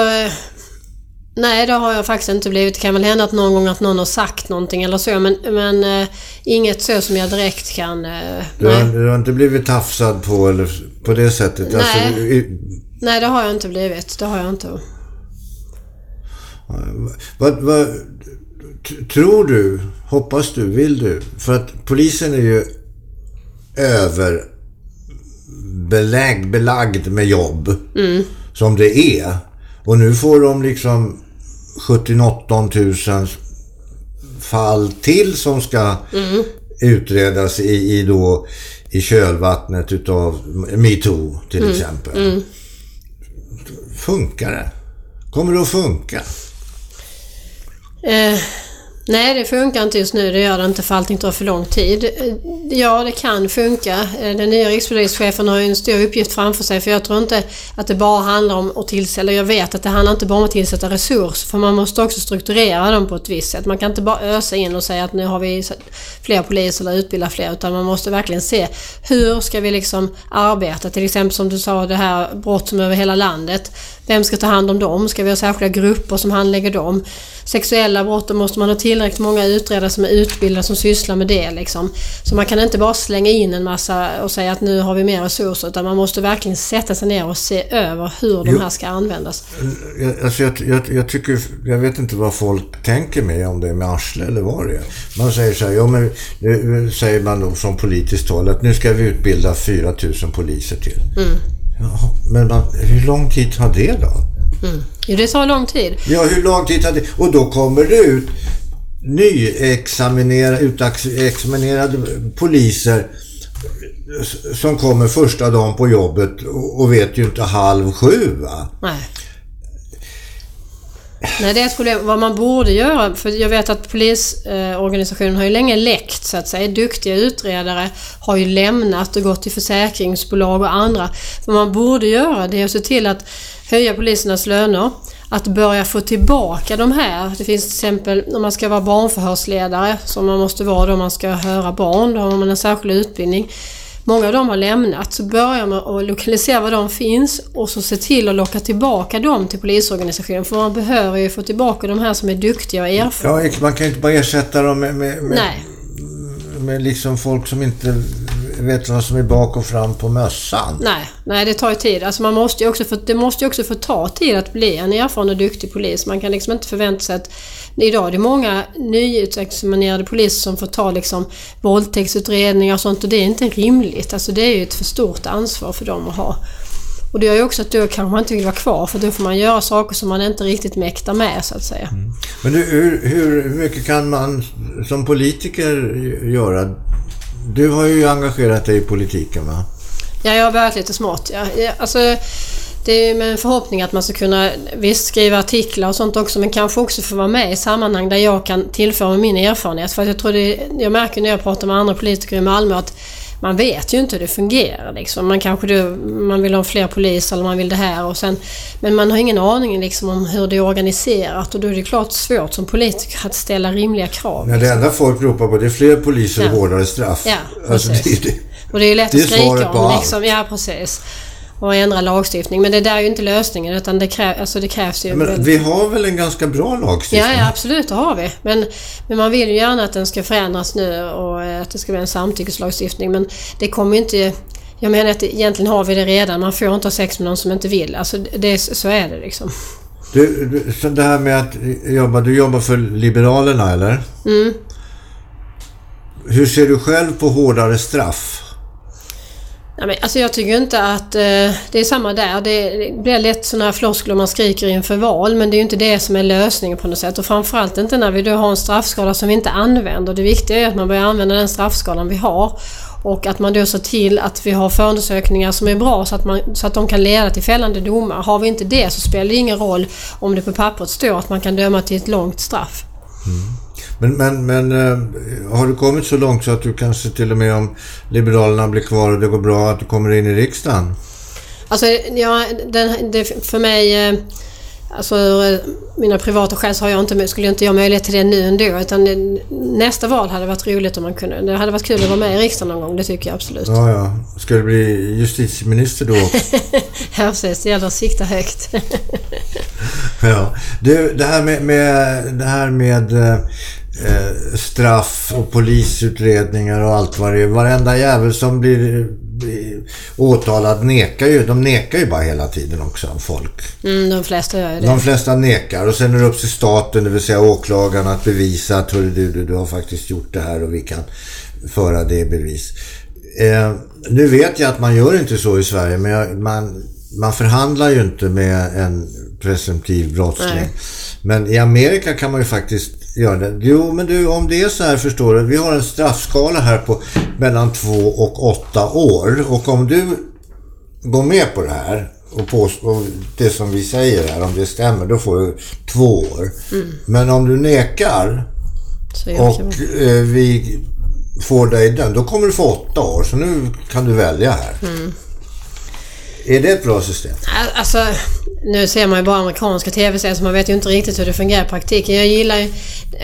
Nej, det har jag faktiskt inte blivit. Det kan väl hända att någon gång att någon har sagt någonting eller så, men, men eh, inget så som jag direkt kan... Eh, du, har, du, har, inte blivit tafsad på eller på det sättet? Nej, alltså, i, nej det har jag inte blivit. Det har jag inte. Vad, vad, tror du, hoppas du, vill du? För att polisen är ju överbelägg, belagd med jobb. Mm. Som det är. Och nu får de liksom 78 000 fall till som ska mm. utredas i, i, då, i kölvattnet utav metoo till mm. exempel. Mm. Funkar det? Kommer det att funka? Eh, Nej, det funkar inte just nu. Det gör det inte för allting tar för lång tid. Ja, det kan funka. Eh, den nya rikspolischefen har ju en stor uppgift framför sig för jag tror inte att det bara handlar om att tillsätta, eller jag vet att det handlar inte bara om att tillsätta resurser för man måste också strukturera dem på ett visst sätt. Man kan inte bara ösa in och säga att nu har vi fler poliser eller utbilda fler utan man måste verkligen se hur ska vi liksom arbeta? Till exempel som du sa det här brott som över hela landet. Vem ska ta hand om dem? Ska vi ha särskilda grupper som handlägger dem? Sexuella brott, då måste man ha tillräckligt många utredare som är utbildade som sysslar med det. Liksom. Så man kan inte bara slänga in en massa och säga att nu har vi mer resurser utan man måste verkligen sätta sig ner och se över hur de här ska användas. Alltså jag, jag, jag, tycker, jag vet inte vad folk tänker med om det är med arsle eller vad det är. Man säger så här, ja men nu säger man då från politiskt håll att nu ska vi utbilda 4000 poliser till. Mm. Ja, men man, hur lång tid tar det då? Mm. Jo, det tar lång tid. Ja, hur lång tid tar det? Och då kommer det ut nyexaminerade, utexaminerade poliser som kommer första dagen på jobbet och vet ju inte halv sju va? Nej. Nej, det är ett problem. Vad man borde göra, för jag vet att polisorganisationen har ju länge läckt så att säga. Duktiga utredare har ju lämnat och gått till försäkringsbolag och andra. Vad man borde göra det är att se till att höja polisernas löner. Att börja få tillbaka de här. Det finns till exempel om man ska vara barnförhörsledare, som man måste vara då man ska höra barn, då har man en särskild utbildning. Många av dem har lämnat, så börjar man att lokalisera var de finns och så se till att locka tillbaka dem till polisorganisationen. För man behöver ju få tillbaka de här som är duktiga och erfarna. Ja, man kan ju inte bara ersätta dem med, med, med, med liksom folk som inte vet vad som är bak och fram på mössan. Nej, nej det tar ju tid. Alltså man måste också få, det måste ju också få ta tid att bli en erfaren och duktig polis. Man kan liksom inte förvänta sig att... Idag är det många nyutexaminerade poliser som får ta liksom våldtäktsutredningar och sånt och det är inte rimligt. Alltså det är ju ett för stort ansvar för dem att ha. Och det gör ju också att då kanske man inte vill vara kvar för då får man göra saker som man inte riktigt mäktar med så att säga. Mm. Men hur, hur mycket kan man som politiker göra du har ju engagerat dig i politiken va? Ja, jag har börjat lite smått. Ja. Alltså, det är med en förhoppning att man ska kunna visst skriva artiklar och sånt också men kanske också få vara med i sammanhang där jag kan tillföra min erfarenhet. För att jag tror det, jag märker när jag pratar med andra politiker i Malmö att man vet ju inte hur det fungerar. Liksom. Man kanske du, man vill ha fler poliser eller man vill det här och sen... Men man har ingen aning liksom, om hur det är organiserat och då är det klart svårt som politiker att ställa rimliga krav. Ja, det enda folk ropar på det är fler poliser och hårdare straff. Ja, alltså, det, det, Och det är ju lätt Det är att skrika om. Liksom. Ja, precis. Och ändra lagstiftning. Men det där är ju inte lösningen utan det, krä, alltså det krävs ju... men vi har väl en ganska bra lagstiftning? Ja, ja, absolut, det har vi. Men, men man vill ju gärna att den ska förändras nu och eh, att det ska bli en samtyckeslagstiftning. Men det kommer ju inte... Jag menar att egentligen har vi det redan. Man får inte ha sex med någon som inte vill. Alltså, det, så är det liksom. Du, du, så det här med att jobba, du jobbar för Liberalerna eller? Mm. Hur ser du själv på hårdare straff? Men, alltså jag tycker inte att... Eh, det är samma där. Det, blir lätt sådana här floskler man skriker inför val men det är ju inte det som är lösningen på något sätt. Och framförallt inte när vi då har en straffskala som vi inte använder. Det viktiga är att man börjar använda den straffskalan vi har. Och att man då ser till att vi har förundersökningar som är bra så att, man, så att de kan leda till fällande domar. Har vi inte det så spelar det ingen roll om det på pappret står att man kan döma till ett långt straff. Mm. Men, men, men eh, har du kommit så långt så att du kanske till och med om Liberalerna blir kvar och det går bra att du kommer in i riksdagen? Alltså, ja, den, det, för mig... eh, Alltså ur eh, mina privata skäl så har jag inte, skulle jag inte ha möjlighet till det nu ändå. Utan nästa val hade varit roligt om man kunde... Det hade varit kul att vara med i riksdagen någon gång, det tycker jag absolut. Ja, ja. Ska du bli justitieminister då? Ja, precis. Det gäller att sikta högt. ja. Du, det här med, med, det här med eh, straff och polisutredningar och allt vad det är. Varenda jävel som blir, blir åtalad nekar ju. De nekar ju bara hela tiden också, folk. Mm, de flesta gör ju det. De flesta nekar och sen är det upp till staten, det vill säga åklagaren, att bevisa att du, du, du har faktiskt gjort det här och vi kan föra det i bevis. Eh, nu vet jag att man gör inte så i Sverige, men jag, man, man förhandlar ju inte med en presumtiv brottsling. Nej. Men i Amerika kan man ju faktiskt göra det. Jo, men du, om det är så här förstår du. Vi har en straffskala här på mellan två och åtta år. Och om du går med på det här och, på, och det som vi säger här, om det stämmer, då får du två år. Men om du nekar och eh, vi får dig dömd, då kommer du få åtta år. Så nu kan du välja här. Är det ett bra system? Alltså, nu ser man ju bara amerikanska tv-serier så man vet ju inte riktigt hur det fungerar i praktiken. Jag gillar ju...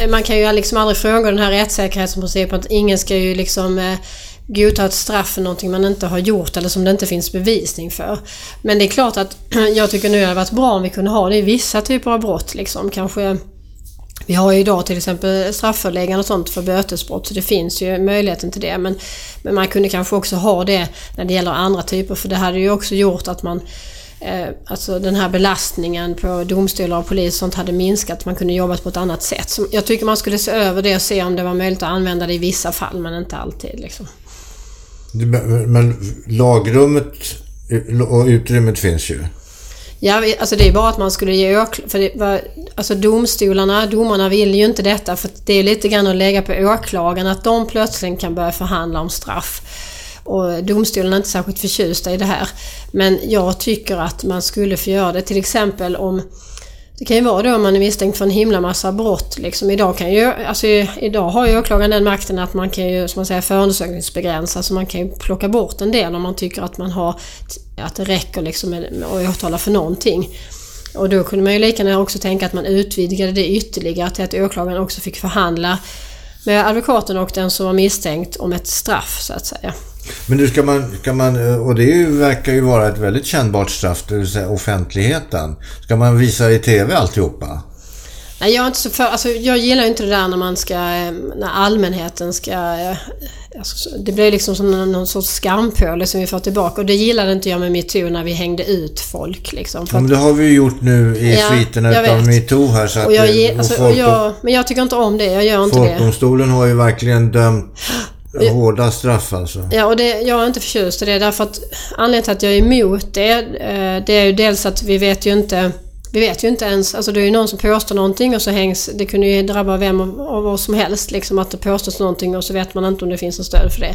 Man kan ju liksom aldrig fråga den här rättssäkerhetsprincipen att ingen ska ju liksom eh, godta ett straff för någonting man inte har gjort eller som det inte finns bevisning för. Men det är klart att jag tycker nu det hade varit bra om vi kunde ha det i vissa typer av brott liksom. Kanske... Vi har ju idag till exempel strafföreläggande och sånt för bötesbrott så det finns ju möjligheten till det. Men, men man kunde kanske också ha det när det gäller andra typer för det hade ju också gjort att man eh, Alltså den här belastningen på domstolar och polis och sånt hade minskat. Man kunde jobbat på ett annat sätt. Så jag tycker man skulle se över det och se om det var möjligt att använda det i vissa fall men inte alltid. Liksom. Men men lagrummet eh, och utrymmet finns ju. Ja, alltså det är bara att man skulle ge åklagaren... För det var, alltså domstolarna, domarna vill ju inte detta för det är lite grann att lägga på åklagaren att de plötsligt kan börja förhandla om straff. Och domstolarna är inte särskilt förtjusta i det här. Men jag tycker att man skulle få göra det till exempel om det kan ju vara då om man är misstänkt för en himla massa brott. Liksom idag, kan ju, alltså, idag har ju åklagaren den makten att man kan ju som man säger, förundersökningsbegränsa. Så man kan ju plocka bort en del om man tycker att man har att det räcker liksom med, att åtala för någonting. Och då kunde man ju lika gärna också tänka att man utvidgade det ytterligare till att åklagaren också fick förhandla med advokaten och den som var misstänkt om ett straff så att säga. Men nu ska man, ska man, och det verkar ju vara ett väldigt kännbart straff, det vill säga offentligheten. Ska man visa i TV alltihopa? Nej, jag är inte så för, alltså, jag gillar inte det där när man ska, eh, när allmänheten ska... eh, Alltså, så- det blir liksom som någon, sorts skampåle som vi får tillbaka och det gillade inte jag med metoo när vi hängde ut folk liksom. Ja, men det har vi ju gjort nu i Ja, sviterna utav metoo här. Så att, och jag, och alltså, och folk- jag, men jag tycker inte om det, jag gör inte det. Folkdomstolen har ju verkligen dömt hårda straff alltså. Ja, och det, jag är inte förtjust i det därför att anledningen till att jag är emot det, eh, det är ju dels att vi vet ju inte vi vet ju inte ens, alltså det är ju någon som påstår någonting och så hängs, det kunde ju drabba vem av, av oss som helst liksom att det påstås någonting och så vet man inte om det finns en stöd för det.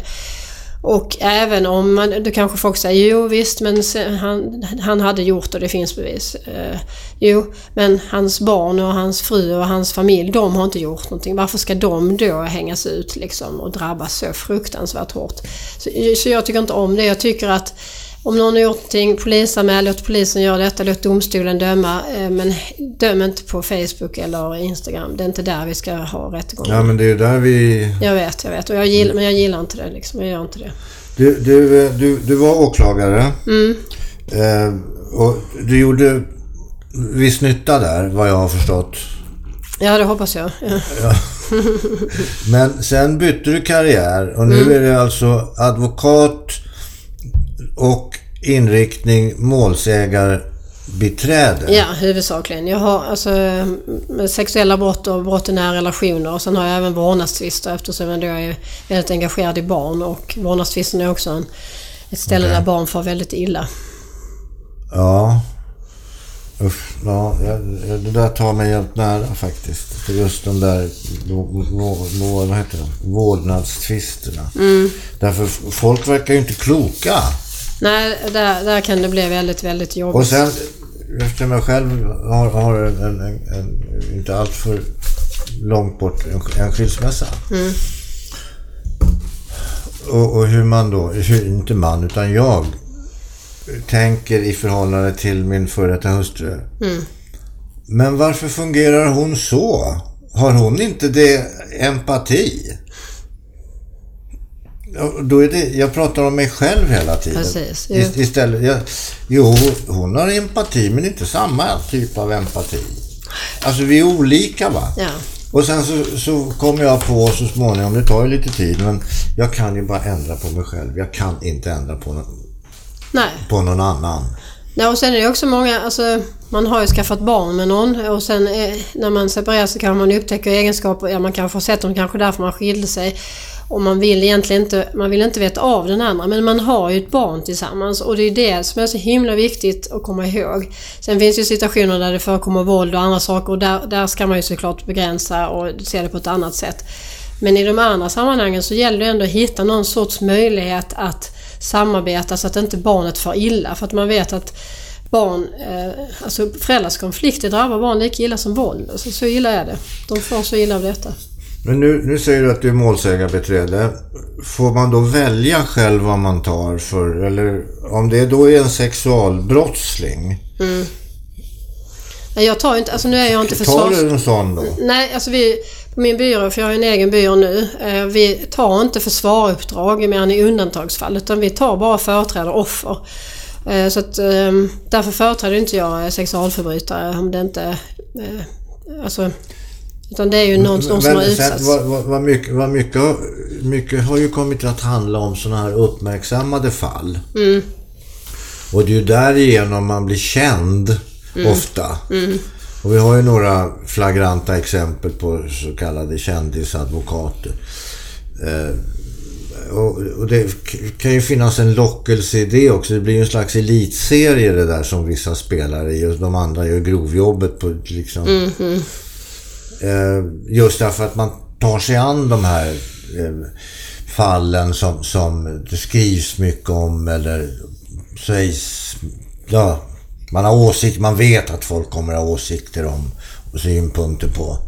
Och även om man, då kanske folk säger jo visst men han, han hade gjort och det finns bevis. Eh, jo, men hans barn och hans fru och hans familj, de har inte gjort någonting. Varför ska de då hängas ut liksom och drabbas så fruktansvärt hårt? Så, så jag tycker inte om det. Jag tycker att om någon har gjort någonting, polisanmäl, låt polisen göra detta, låt domstolen döma. Eh, men döm inte på Facebook eller Instagram. Det är inte där vi ska ha rättegång. Ja, men det är där vi... Jag vet, jag vet. Och jag gillar, men jag gillar inte det liksom. Jag gör inte det. Du, du, du, du var åklagare. Mm. Eh, och du gjorde viss nytta där, vad jag har förstått. Ja, det hoppas jag. Ja. Ja. Men sen bytte du karriär och nu Mm. är det alltså advokat och inriktning målsägarbiträde. Ja, huvudsakligen. Jag har alltså sexuella brott och brott i nära relationer och sen har jag även vårdnadstvister eftersom jag då är väldigt engagerad i barn och vårdnadstvisten är också en, ett ställe Okej. där barn får väldigt illa. Ja. Usch, ja, det där tar mig helt nära faktiskt. För just de där vad heter det? vårdnadstvisterna. Mm. Därför folk verkar ju inte kloka. Nej, där, där kan det bli väldigt, väldigt jobbigt. Och sen, eftersom jag själv har, har en, en, en, inte alltför långt bort, en, en skilsmässa. Mm. Och, och hur man då, hur, inte man utan jag, tänker i förhållande till min före detta hustru. Mm. Men varför fungerar hon så? Har hon inte det empati? Ja, Då är det, jag pratar om mig själv hela tiden. Precis, jo. Ist- Istället, jag, jo, hon har empati men inte samma typ av empati. Alltså vi är olika va? Ja. Och sen så, så kommer jag på så småningom, det tar ju lite tid, men jag kan ju bara ändra på mig själv. Jag kan inte ändra på, någon, Nej. på någon annan. Nej, och sen är det också många, alltså man har ju skaffat barn med någon och sen eh, när man separerar så kan man upptäcka egenskaper, ja man kanske har sett dem kanske därför man skilde sig. Och man vill egentligen inte, man vill inte veta av den andra men man har ju ett barn tillsammans och det är det som är så himla viktigt att komma ihåg. Sen finns det situationer där det förekommer våld och andra saker och där, där ska man ju såklart begränsa och se det på ett annat sätt. Men i de andra sammanhangen så gäller det ändå att hitta någon sorts möjlighet att samarbeta så att inte barnet far illa. För att man vet att barn, eh, alltså föräldrars konflikter drabbar barn lika illa som våld. Alltså, så illa är det. De får så illa av detta. Men nu, nu säger du att du är målsägarbiträde. Får man då välja själv vad man tar för, eller om det då är en sexualbrottsling, Nej, jag tar inte, alltså nu är jag inte tar försvars... du en sån då? Nej, alltså vi, på min byrå, för jag har en egen byrå nu, eh, vi tar inte försvaruppdrag mer än i undantagsfall utan vi tar bara företräder offer. Eh, så att eh, därför företräder inte jag sexualförbrytare om det inte... Eh, alltså... Utan det är ju någon, som har utsatts. vad, vad, vad mycket, vad mycket, har- mycket har ju kommit att handla om sådana här uppmärksammade fall. Mm. Och det är ju därigenom man blir känd Mm. ofta. Och vi har ju några flagranta exempel på så kallade kändisadvokater. Eh, och, det kan ju finnas en lockelse i det också. Det blir ju en slags elitserie det där som vissa spelar i och de andra gör grovjobbet på liksom. Mm-hmm. Eh, just därför att man tar sig an de här eh, fallen som, som det skrivs mycket om eller sägs, ja, man har åsikter, man vet att folk kommer ha åsikter om och synpunkter på.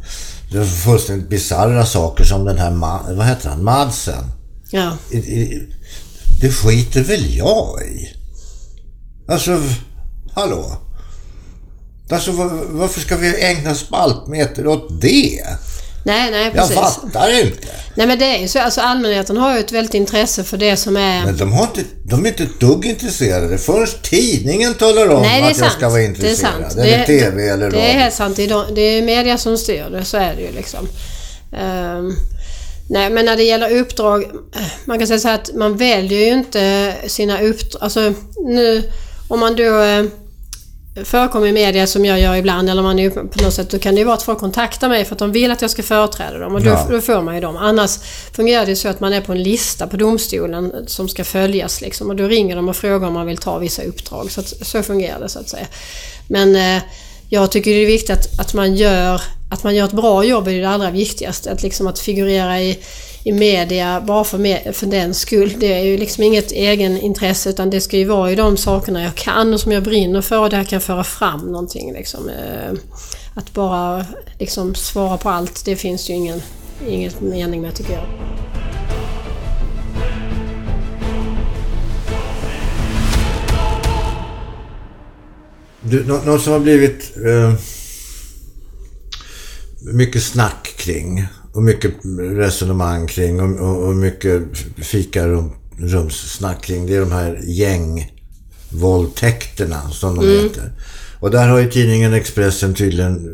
Det är fullständigt bisarra saker som den här, Ma- vad heter han, Madsen. Ja. I- i- Det skiter väl jag i? Alltså, hallå? Alltså var- varför ska vi ägna spaltmeter åt det? Nej, nej Jag precis. fattar inte. Nej men det är ju så, alltså allmänheten har ju ett väldigt intresse för det som är... Men de, har inte, de är inte ett dugg intresserade förrän tidningen talar om Nej, att jag sant. ska vara Det är intresserad. sant. Eller Det- TV eller Det är radio. helt sant. Det är, media som styr det, så är det ju liksom. Ehm, nej, men när det gäller uppdrag, man kan säga så här att man väljer ju inte sina uppdrag. Alltså nu, om man då eh, förekommer i media som jag gör ibland, eller man är på något sätt, då kan det ju vara att folk kontaktar mig för att de vill att jag ska företräda dem och då, Ja. då får man ju dem. Annars fungerar det så att man är på en lista på domstolen som ska följas liksom och då ringer de och frågar om man vill ta vissa uppdrag. Så, att, så fungerar det så att säga. Men eh, jag tycker det är viktigt att, att, man gör, att man gör ett bra jobb är det allra viktigaste. Att, liksom att figurera i, i media bara för, med, för den skull. Det är ju liksom inget egenintresse utan det ska ju vara i de sakerna jag kan och som jag brinner för och där jag kan föra fram någonting. Liksom. Eh, att bara liksom svara på allt, det finns ju ingen, ingen mening med tycker jag. Du, något som har blivit eh, mycket snack kring och mycket resonemang kring och, och, och mycket fikarumssnack kring det är de här gängvåldtäkterna som de mm. heter. Och där har ju tidningen Expressen tydligen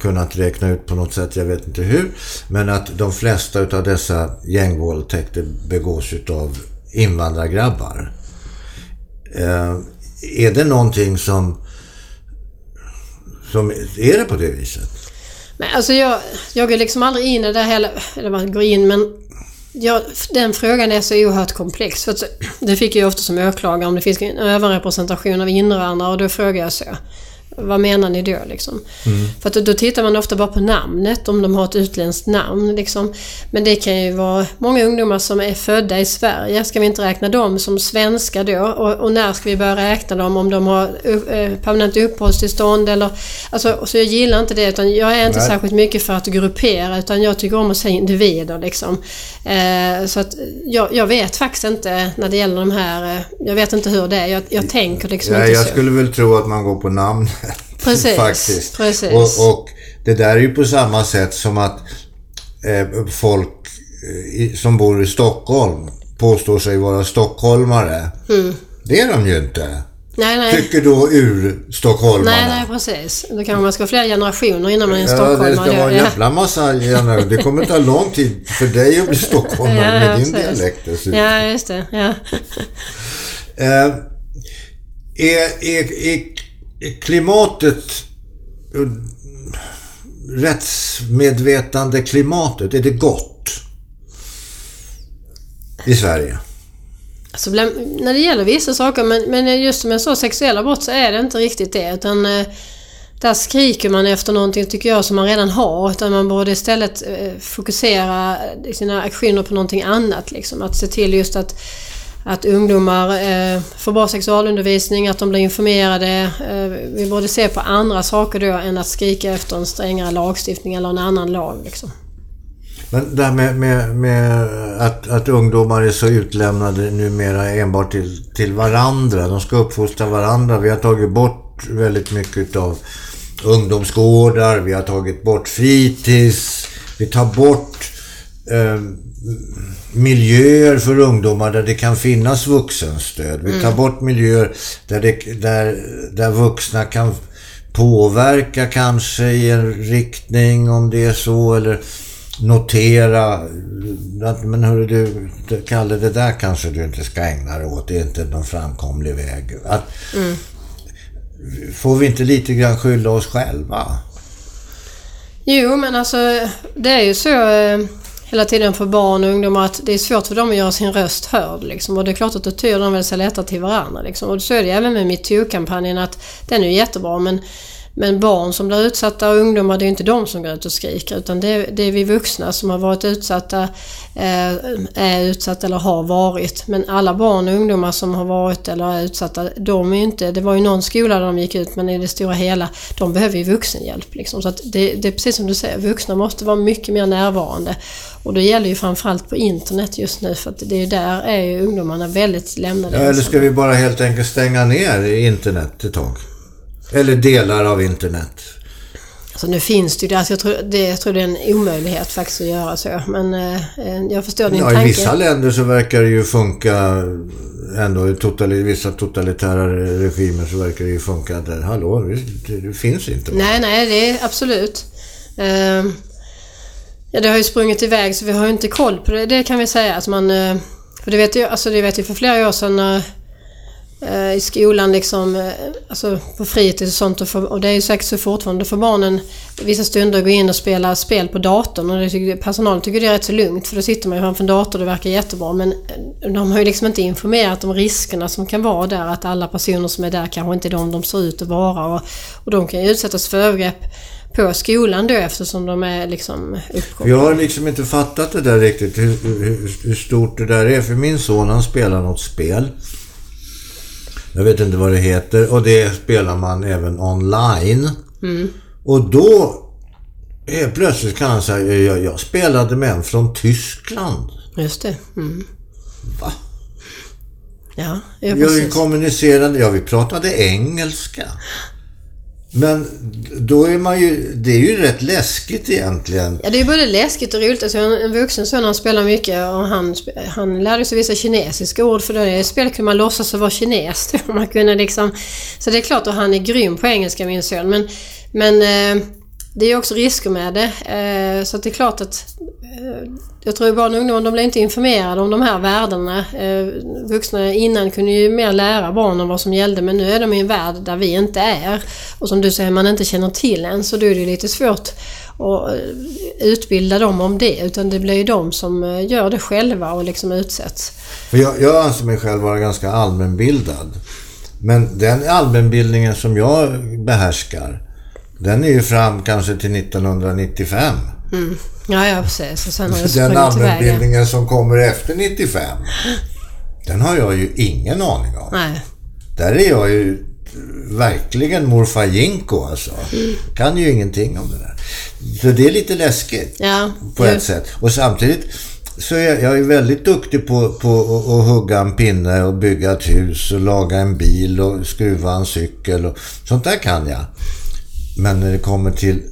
kunnat räkna ut på något sätt, jag vet inte hur, men att de flesta av dessa gängvåldtäkter begås av invandrargrabbar. Eh, är det någonting som som, är det på det viset? Men alltså jag, jag går liksom aldrig in i det heller, eller man går in men jag, den frågan är så oerhört komplex. För det fick jag ofta som åklagare om det finns en överrepresentation av invandrare och då frågar jag så. Vad menar ni då liksom? Mm. För att då tittar man ofta bara på namnet, om de har ett utländskt namn liksom. Men det kan ju vara många ungdomar som är födda i Sverige. Ska vi inte räkna dem som svenska då? Och, och när ska vi börja räkna dem? Om de har uh, permanent uppehållstillstånd eller... Alltså, så jag gillar inte det utan jag är inte Nej. särskilt mycket för att gruppera utan jag tycker om att säga individer liksom. Uh, så att jag, jag, vet faktiskt inte när det gäller de här... Uh, jag vet inte hur det är. Jag, jag tänker liksom ja, inte jag så. Jag skulle väl tro att man går på namn. Precis. Faktiskt. Precis. Och, och, det där är ju på samma sätt som att eh, folk eh, som bor i Stockholm påstår sig vara stockholmare. Mm. Det är de ju inte. Nej, nej. Tycker då ur-stockholmarna. Nej, nej precis. Då kanske man ska ha flera generationer innan man är en ja, stockholmare. Ja, det ska vara en jävla massa generationer. Det kommer ta lång tid för dig att bli stockholmare ja, med din precis. dialekt dessutom. Ja, just det. Ja. eh, är, är, är klimatet, eh, rättsmedvetande klimatet, är det gott i Sverige? Alltså, när det gäller vissa saker, men, men just som jag sa, sexuella brott så är det inte riktigt det. Utan eh, där skriker man efter någonting, tycker jag, som man redan har. Utan man borde istället eh, fokusera sina aktioner på någonting annat. Liksom. Att se till just att att ungdomar eh, får bra sexualundervisning, att de blir informerade. Eh, vi borde se på andra saker då än att skrika efter en strängare lagstiftning eller en annan lag. Liksom. Men det här med, med, med, att, att ungdomar är så utlämnade numera enbart till, till varandra. De ska uppfostra varandra. Vi har tagit bort väldigt mycket av ungdomsgårdar. Vi har tagit bort fritids. Vi tar bort eh, miljöer för ungdomar där det kan finnas vuxenstöd. Vi tar mm. bort miljöer där, det, där, där vuxna kan påverka kanske i en riktning om det är så eller notera att men hörru du, Kalle det där kanske du inte ska ägna dig åt. Det är inte någon framkomlig väg. Att, mm. Får vi inte lite grann skylla oss själva? Jo men alltså det är ju så eh, hela tiden för barn och ungdomar att det är svårt för dem att göra sin röst hörd. Liksom. Och det är klart att då tyr de väl sig lättare till varandra. Liksom. Och så är det även med metoo-kampanjen att den är jättebra men men barn som blir utsatta och ungdomar, det är inte de som går ut och skriker utan det är, det är vi vuxna som har varit utsatta, eh, är utsatta eller har varit. Men alla barn och ungdomar som har varit eller är utsatta, de är inte... Det var ju någon skola där de gick ut men i det stora hela, de behöver ju vuxenhjälp. Liksom. Så att det, det är precis som du säger, vuxna måste vara mycket mer närvarande. Och det gäller ju framförallt på internet just nu för att det är där är ju ungdomarna väldigt lämnade ja, Eller ska vi bara helt enkelt stänga ner internet ett tag? Eller delar av internet. Alltså nu finns det ju alltså jag, tror, det, jag tror det är en omöjlighet faktiskt att göra så. Men eh, jag förstår din ja, tanke. I vissa länder så verkar det ju funka ändå. I vissa totalitära regimer så verkar det ju funka där. Hallå, det, det finns inte. Va? Nej, nej, det är absolut. Eh, ja, det har ju sprungit iväg så vi har ju inte koll på det. Det kan vi säga. Att man, eh, för det vet ju, alltså det vet ju för flera år sedan när Eh, Eh, i skolan liksom, eh, alltså på fritids och sånt. Och, för, och det är ju säkert så fortfarande för barnen vissa stunder gå in och spela spel på datorn och det tycker, personalen tycker det är rätt så lugnt för då sitter man ju framför en dator och det verkar jättebra men eh, de har ju liksom inte informerat om riskerna som kan vara där att alla personer som är där kanske inte är de de ser ut att vara och, och de kan ju utsättas för övergrepp på skolan då eftersom de är liksom uppkopplade. Jag har liksom inte fattat det där riktigt, hur, hur, hur stort det där är. För min son han spelar något spel. Jag vet inte vad det heter och det spelar man även online. Mm. Och då helt plötsligt kan han säga, jag, jag spelade med en från Tyskland. Just det. Mm. Va? Ja, ja precis. kommunicerade, ja vi pratade engelska. Men då är man ju, det är ju rätt läskigt egentligen. Ja, det är både läskigt och roligt. Alltså, en vuxen son han spelar mycket och han, han lärde sig vissa kinesiska ord för då i spelet kunde man låtsas att vara kines. man kunde liksom, så det är klart och han är grym på engelska min son. Men, men eh, det är också risker med det. Eh, så att det är klart att eh, jag tror barn och ungdomar de blir inte informerade om de här värdena. Eh, vuxna innan kunde ju mer lära barnen vad som gällde men nu är de i en värld där vi inte är. Och som du säger, man inte känner till än så då är det lite svårt att utbilda dem om det. Utan det blir ju de som gör det själva och liksom utsätts. För jag, jag anser mig själv vara ganska allmänbildad. Men den allmänbildningen som jag behärskar, den är ju fram kanske till 1995. Mm. Ja, ja precis. Och sen har Den allmänbildningen som kommer efter 95, den har jag ju ingen aning om. Nej. Där är jag ju verkligen morfar Jinko alltså. Kan ju ingenting om det där. Så det är lite läskigt Ja. på ett sätt. Och samtidigt så är jag, jag är väldigt duktig på, på att, att hugga en pinne och bygga ett hus och laga en bil och skruva en cykel och sånt där kan jag. Men när det kommer till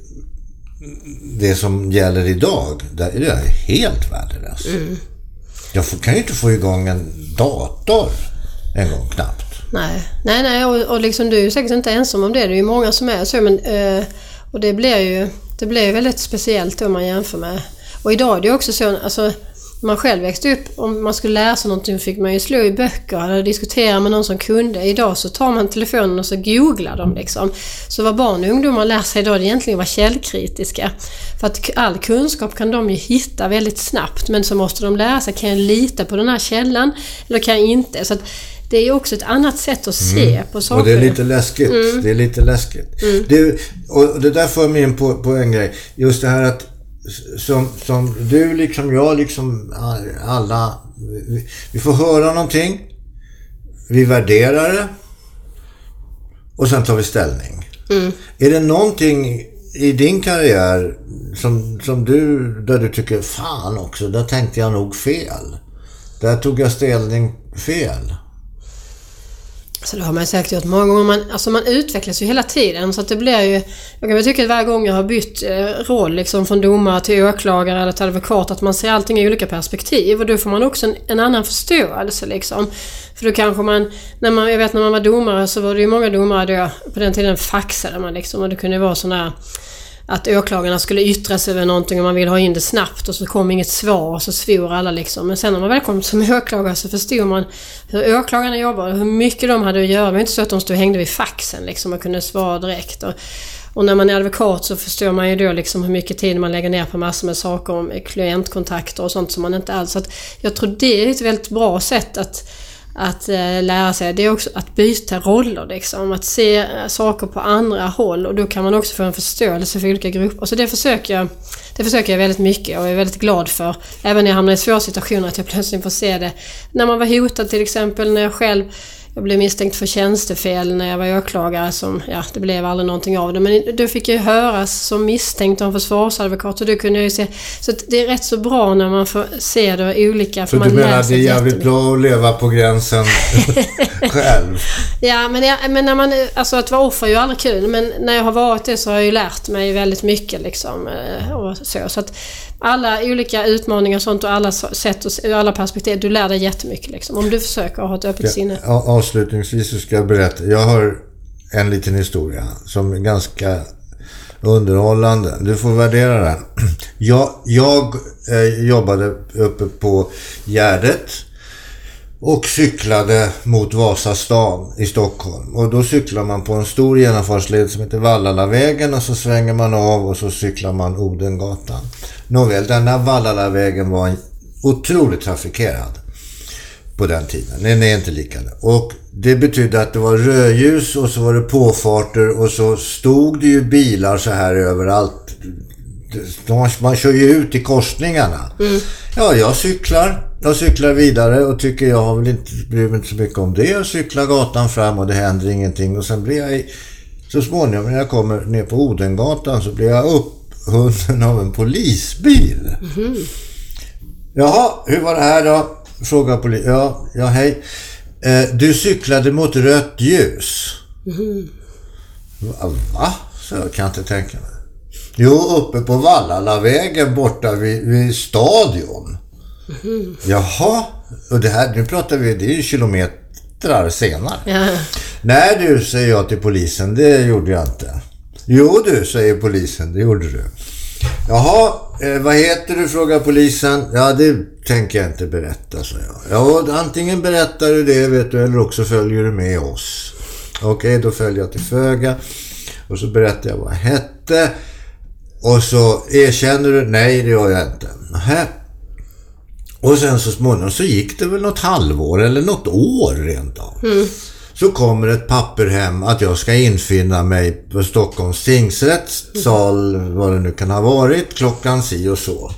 det som gäller idag, där är jag helt värdelös. Jag får, kan ju inte få igång en dator en gång knappt. Nej, nej, nej och, och liksom du är ju säkert inte ensam om det. Det är ju många som är så. Men, eh, och det blir ju det blir ju väldigt speciellt om man jämför med... Och idag är det ju också så, alltså man själv växte upp, om man skulle läsa någonting fick man ju slå i böcker eller diskutera med någon som kunde. Idag så tar man telefonen och så googlar de liksom. Så vad barn och ungdomar lär sig idag det är egentligen att vara källkritiska. För att all kunskap kan de ju hitta väldigt snabbt men så måste de lära sig, kan jag lita på den här källan eller kan jag inte? Så att det är också ett annat sätt att se på saker. Och det är lite läskigt. Det är lite läskigt. Du, och det där för mig in på, på en grej. Just det här att som, som du liksom jag liksom alla. Vi, vi får höra någonting. Vi värderar det. Och sen tar vi ställning. Är det någonting i din karriär som, som du, där du tycker fan också, där tänkte jag nog fel. Där tog jag ställning fel. Så det har man säkert gjort många gånger. Man, alltså man utvecklas ju hela tiden så att det blir ju... Jag kan väl tycka att varje gång jag har bytt eh, roll liksom från domare till åklagare eller till advokat att man ser allting i olika perspektiv och då får man också en, en annan förståelse liksom. För då kanske man, när man... Jag vet när man var domare så var det ju många domare då, på den tiden faxade man liksom och det kunde vara sådana här att åklagarna skulle yttra sig över någonting och man ville ha in det snabbt och så kom inget svar och så svor alla liksom. Men sen när man väl kom som åklagare så förstod man hur åklagarna jobbade och hur mycket de hade att göra. Det var inte så att de stod och hängde vid faxen liksom och kunde svara direkt. Och, och när man är advokat så förstår man ju då liksom hur mycket tid man lägger ner på massor med saker om klientkontakter och sånt som man inte alls... Så att jag tror det är ett väldigt bra sätt att att eh, lära sig, det är också att byta roller liksom. Att se eh, saker på andra håll och då kan man också få en förståelse för olika grupper. Så det försöker jag, det försöker jag väldigt mycket och är väldigt glad för. Även när jag hamnar i svåra situationer att jag plötsligt får se det. När man var hotad till exempel, när jag själv jag blev misstänkt för tjänstefel när jag var åklagare som, ja det blev aldrig någonting av det. Men då fick jag höras som misstänkt av en försvarsadvokat och då kunde jag ju se. Så det är rätt så bra när man får se det olika. För man du menar att det är jävligt bra att leva på gränsen själv? Ja, men, jag, men när man, alltså att vara offer är ju aldrig kul. Men när jag har varit det så har jag ju lärt mig väldigt mycket liksom. eh, Och så. så att alla olika utmaningar och sånt och alla sätt och alla perspektiv, du lär dig jättemycket liksom. Om du försöker ha ett öppet sinne. Ja, avslutningsvis så ska jag berätta. Jag har en liten historia som är ganska underhållande. Du får värdera den. Jag, jag eh, jobbade uppe på Gärdet och cyklade mot Vasastan i Stockholm. Och då cyklar man på en stor genomfartsled som heter Vallalavägen och så svänger man av och så cyklar man Odengatan. Nåväl, denna Vallalavägen var otroligt trafikerad. på den tiden. Den är inte lika nu. Och det betydde att det var rödljus och så var det påfarter och så stod det ju bilar så här överallt. Man kör ju ut i korsningarna. Mm. Ja, jag cyklar. Jag cyklar vidare och tycker jag har väl inte bryr mig inte så mycket om det. Jag cyklar gatan fram och det händer ingenting. Och sen blir jag i, så småningom när jag kommer ner på Odengatan så blir jag upphunnen av en polisbil. Mm. Jaha, hur var det här då? Frågar polisen. Ja, ja hej. Eh, du cyklade mot rött ljus. Mm. Va? Så jag kan inte tänka mig. Jo, uppe på Vallalavägen borta vid, vid stadion. Jaha, och det här, nu pratar vi, det är ju kilometrar senare. Ja. Nej du, säger jag till polisen, det gjorde jag inte. Jo du, säger polisen, det gjorde du. Jaha, eh, vad heter du? frågar polisen. Ja, det tänker jag inte berätta, sa jag. Ja, antingen berättar du det, vet du, eller också följer du med oss. Okej, då följer jag till Föga. Och så berättar jag vad jag hette. Och så erkänner du? Nej, det gör jag inte. Nähä. Och sen så småningom så gick det väl något halvår eller något år rent av. Mm. Så kommer ett papper hem att jag ska infinna mig på Stockholms tingsrätts sal, vad det nu kan ha varit, klockan si och så.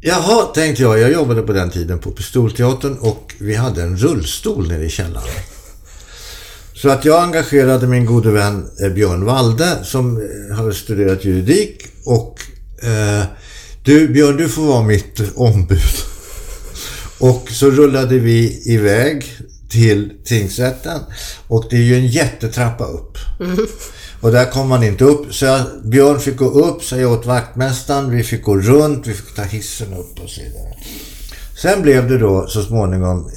Jaha, tänkte jag. Jag jobbade på den tiden på Pistolteatern och vi hade en rullstol nere i källaren. Så att jag engagerade min gode vän eh, Björn Walde som eh, hade studerat juridik och eh, du Björn, du får vara mitt ombud. Och så rullade vi iväg till tingsrätten och det är ju en jättetrappa upp. Mm. Och där kom man inte upp. Så jag, Björn fick gå upp, säga åt vaktmästaren. Vi fick gå runt, vi fick ta hissen upp och så vidare. Sen blev det då så småningom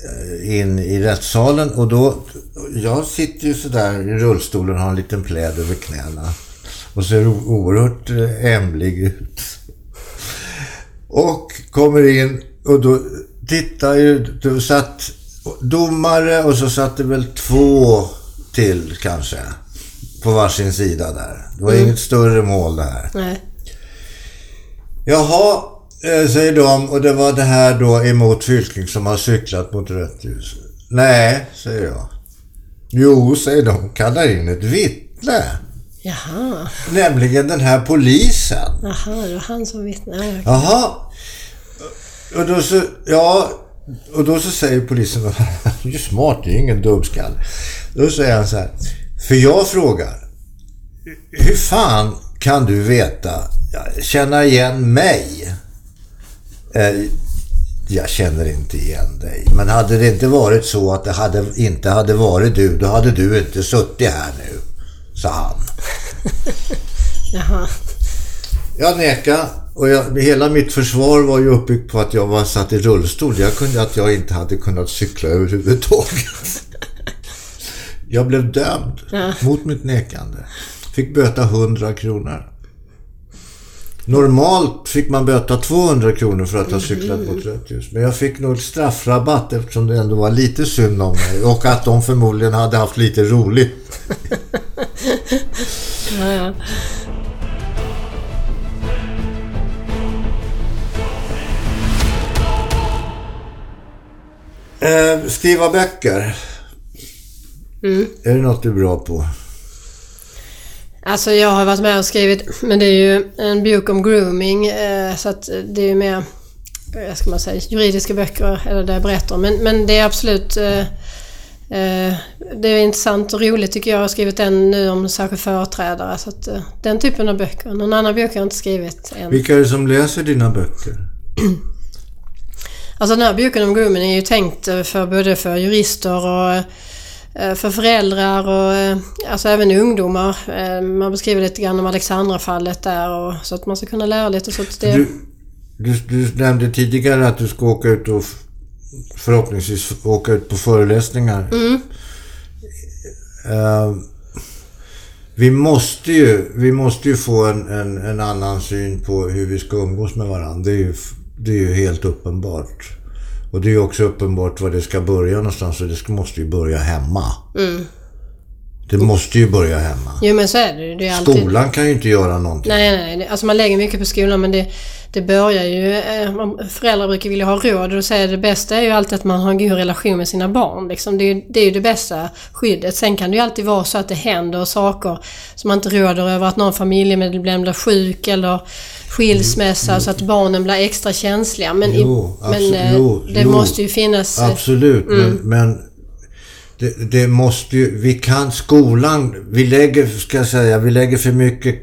eh, in i rättssalen och då, jag sitter ju sådär i rullstolen och har en liten pläd över knäna. Och ser oerhört ämlig ut. Och kommer in och då tittar ju, då satt domare och så satt det väl två till kanske. På varsin sida där. Det var mm. inget större mål det här. Nej. Jaha, eh, säger de. Och det var det här då emot Fylking som har cyklat mot rött ljus. Nej, säger jag. Jo, säger de. Kallar in ett vittne. Jaha. Nämligen den här polisen. Jaha, det var han som vittnade. Jaha. Och då så, ja, och då så säger polisen, du är smart, det är ingen dubbskall. Då säger han så här, för jag frågar, hur fan kan du veta, känna igen mig? Eh, jag känner inte igen dig. Men hade det inte varit så att det hade, inte hade varit du, då hade du inte suttit här nu, sa han. Jaha. Jag nekade och jag, hela mitt försvar var ju uppbyggt på att jag var satt i rullstol. Jag kunde att jag inte hade kunnat cykla överhuvudtaget. Jag blev dömd ja. mot mitt nekande. Fick böta 100 kronor. Normalt fick man böta 200 kronor för att ha cyklat mot rött ljus. Men jag fick nog straffrabatt eftersom det ändå var lite synd om mig. Och att de förmodligen hade haft lite roligt. Ja, ja. Eh, skriva böcker. Mm. Är det något du är bra på? Alltså jag har varit med och skrivit, men det är ju en bok om grooming. Eh, så att det är ju mer, vad ska man säga, juridiska böcker, eller det jag berättar Men, men det är absolut eh, eh, det är intressant och roligt tycker jag. Jag har skrivit en nu om särskild företrädare. Så att, eh, den typen av böcker. Någon annan bok har jag inte skrivit än. Vilka är det som läser dina böcker? Alltså den här boken om grooming är ju tänkt för både för jurister och eh, för föräldrar och eh, alltså även ungdomar. Eh, man beskriver lite grann om Alexandra-fallet där och så att man ska kunna lära lite. Så att det... du, du, du nämnde tidigare att du ska åka ut och förhoppningsvis åka ut på föreläsningar. Mm. Uh, vi måste ju, vi måste ju få en, en, en, annan syn på hur vi ska umgås med varandra. Det är ju det är ju helt uppenbart. Och det är ju också uppenbart var det ska börja någonstans och det måste ju börja hemma. Mm. Det måste ju börja hemma. Jo men så är det. Det är alltid... Skolan kan ju inte göra någonting. Nej, nej, nej. Alltså man lägger mycket på skolan men det, det börjar ju... Eh, föräldrar brukar vilja ha råd och säger det bästa är ju alltid att man har en god relation med sina barn. Liksom. Det, är, det är ju det bästa skyddet. Sen kan det ju alltid vara så att det händer saker som man inte råder över. Att någon familjemedlem blir sjuk eller skilsmässa mm. så att barnen blir extra känsliga. Men, jo, i, men eh, jo, det jo, måste ju finnas... Eh, absolut, mm. men, men det, det, måste ju... Vi kan... Skolan... Vi lägger, ska jag säga, vi lägger för mycket,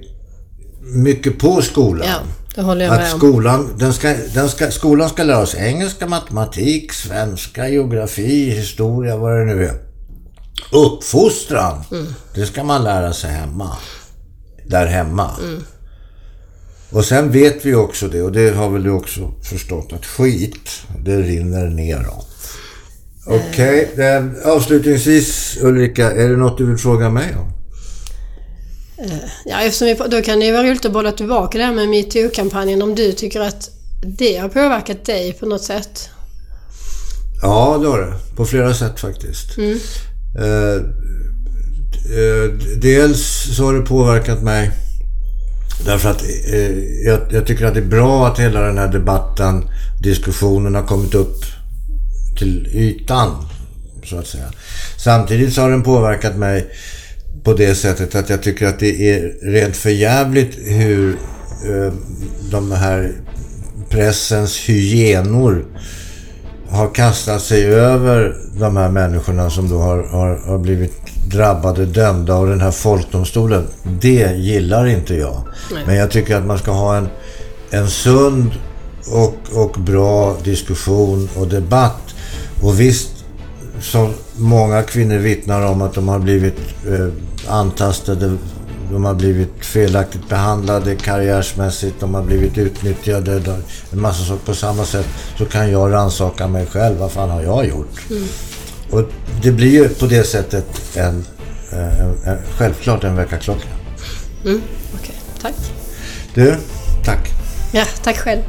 mycket på skolan. Ja. Det håller jag att med om. Skolan, den ska, den ska, skolan ska lära oss engelska, matematik, svenska, geografi, historia, vad det nu är. Uppfostran, mm. det ska man lära sig hemma. Där hemma. Mm. Och sen vet vi också det, och det har väl du också förstått, att skit, det rinner neråt. Okej, okay. Avslutningsvis Ulrika, är det något du vill fråga mig om? Eh, ja, eftersom vi, då kan det vara roligt att bolla tillbaka det här med metoo-kampanjen om du tycker att det har påverkat dig på något sätt? Ja, det har det. På flera sätt faktiskt. Mm. Eh, eh, dels så har det påverkat mig därför att eh, jag, jag, tycker att det är bra att hela den här debatten, diskussionen har kommit upp till ytan, så att säga. Samtidigt så har den påverkat mig på det sättet att jag tycker att det är rent förjävligt hur eh, de här pressens hyenor har kastat sig över de här människorna som då har, har, har blivit drabbade, dömda av den här folkdomstolen. Det gillar inte jag. Nej. Men jag tycker att man ska ha en, en sund och, och bra diskussion och debatt. Och visst, som många kvinnor vittnar om att de har blivit eh, antastade, de har blivit felaktigt behandlade karriärsmässigt, de har blivit utnyttjade, en massa saker. På samma sätt så kan jag ransaka mig själv. Vad fan har jag gjort? Mm. Och det blir ju på det sättet en, en, en självklart en väckarklocka. Mm. Okej, okay. tack. Du, tack. Ja, tack själv.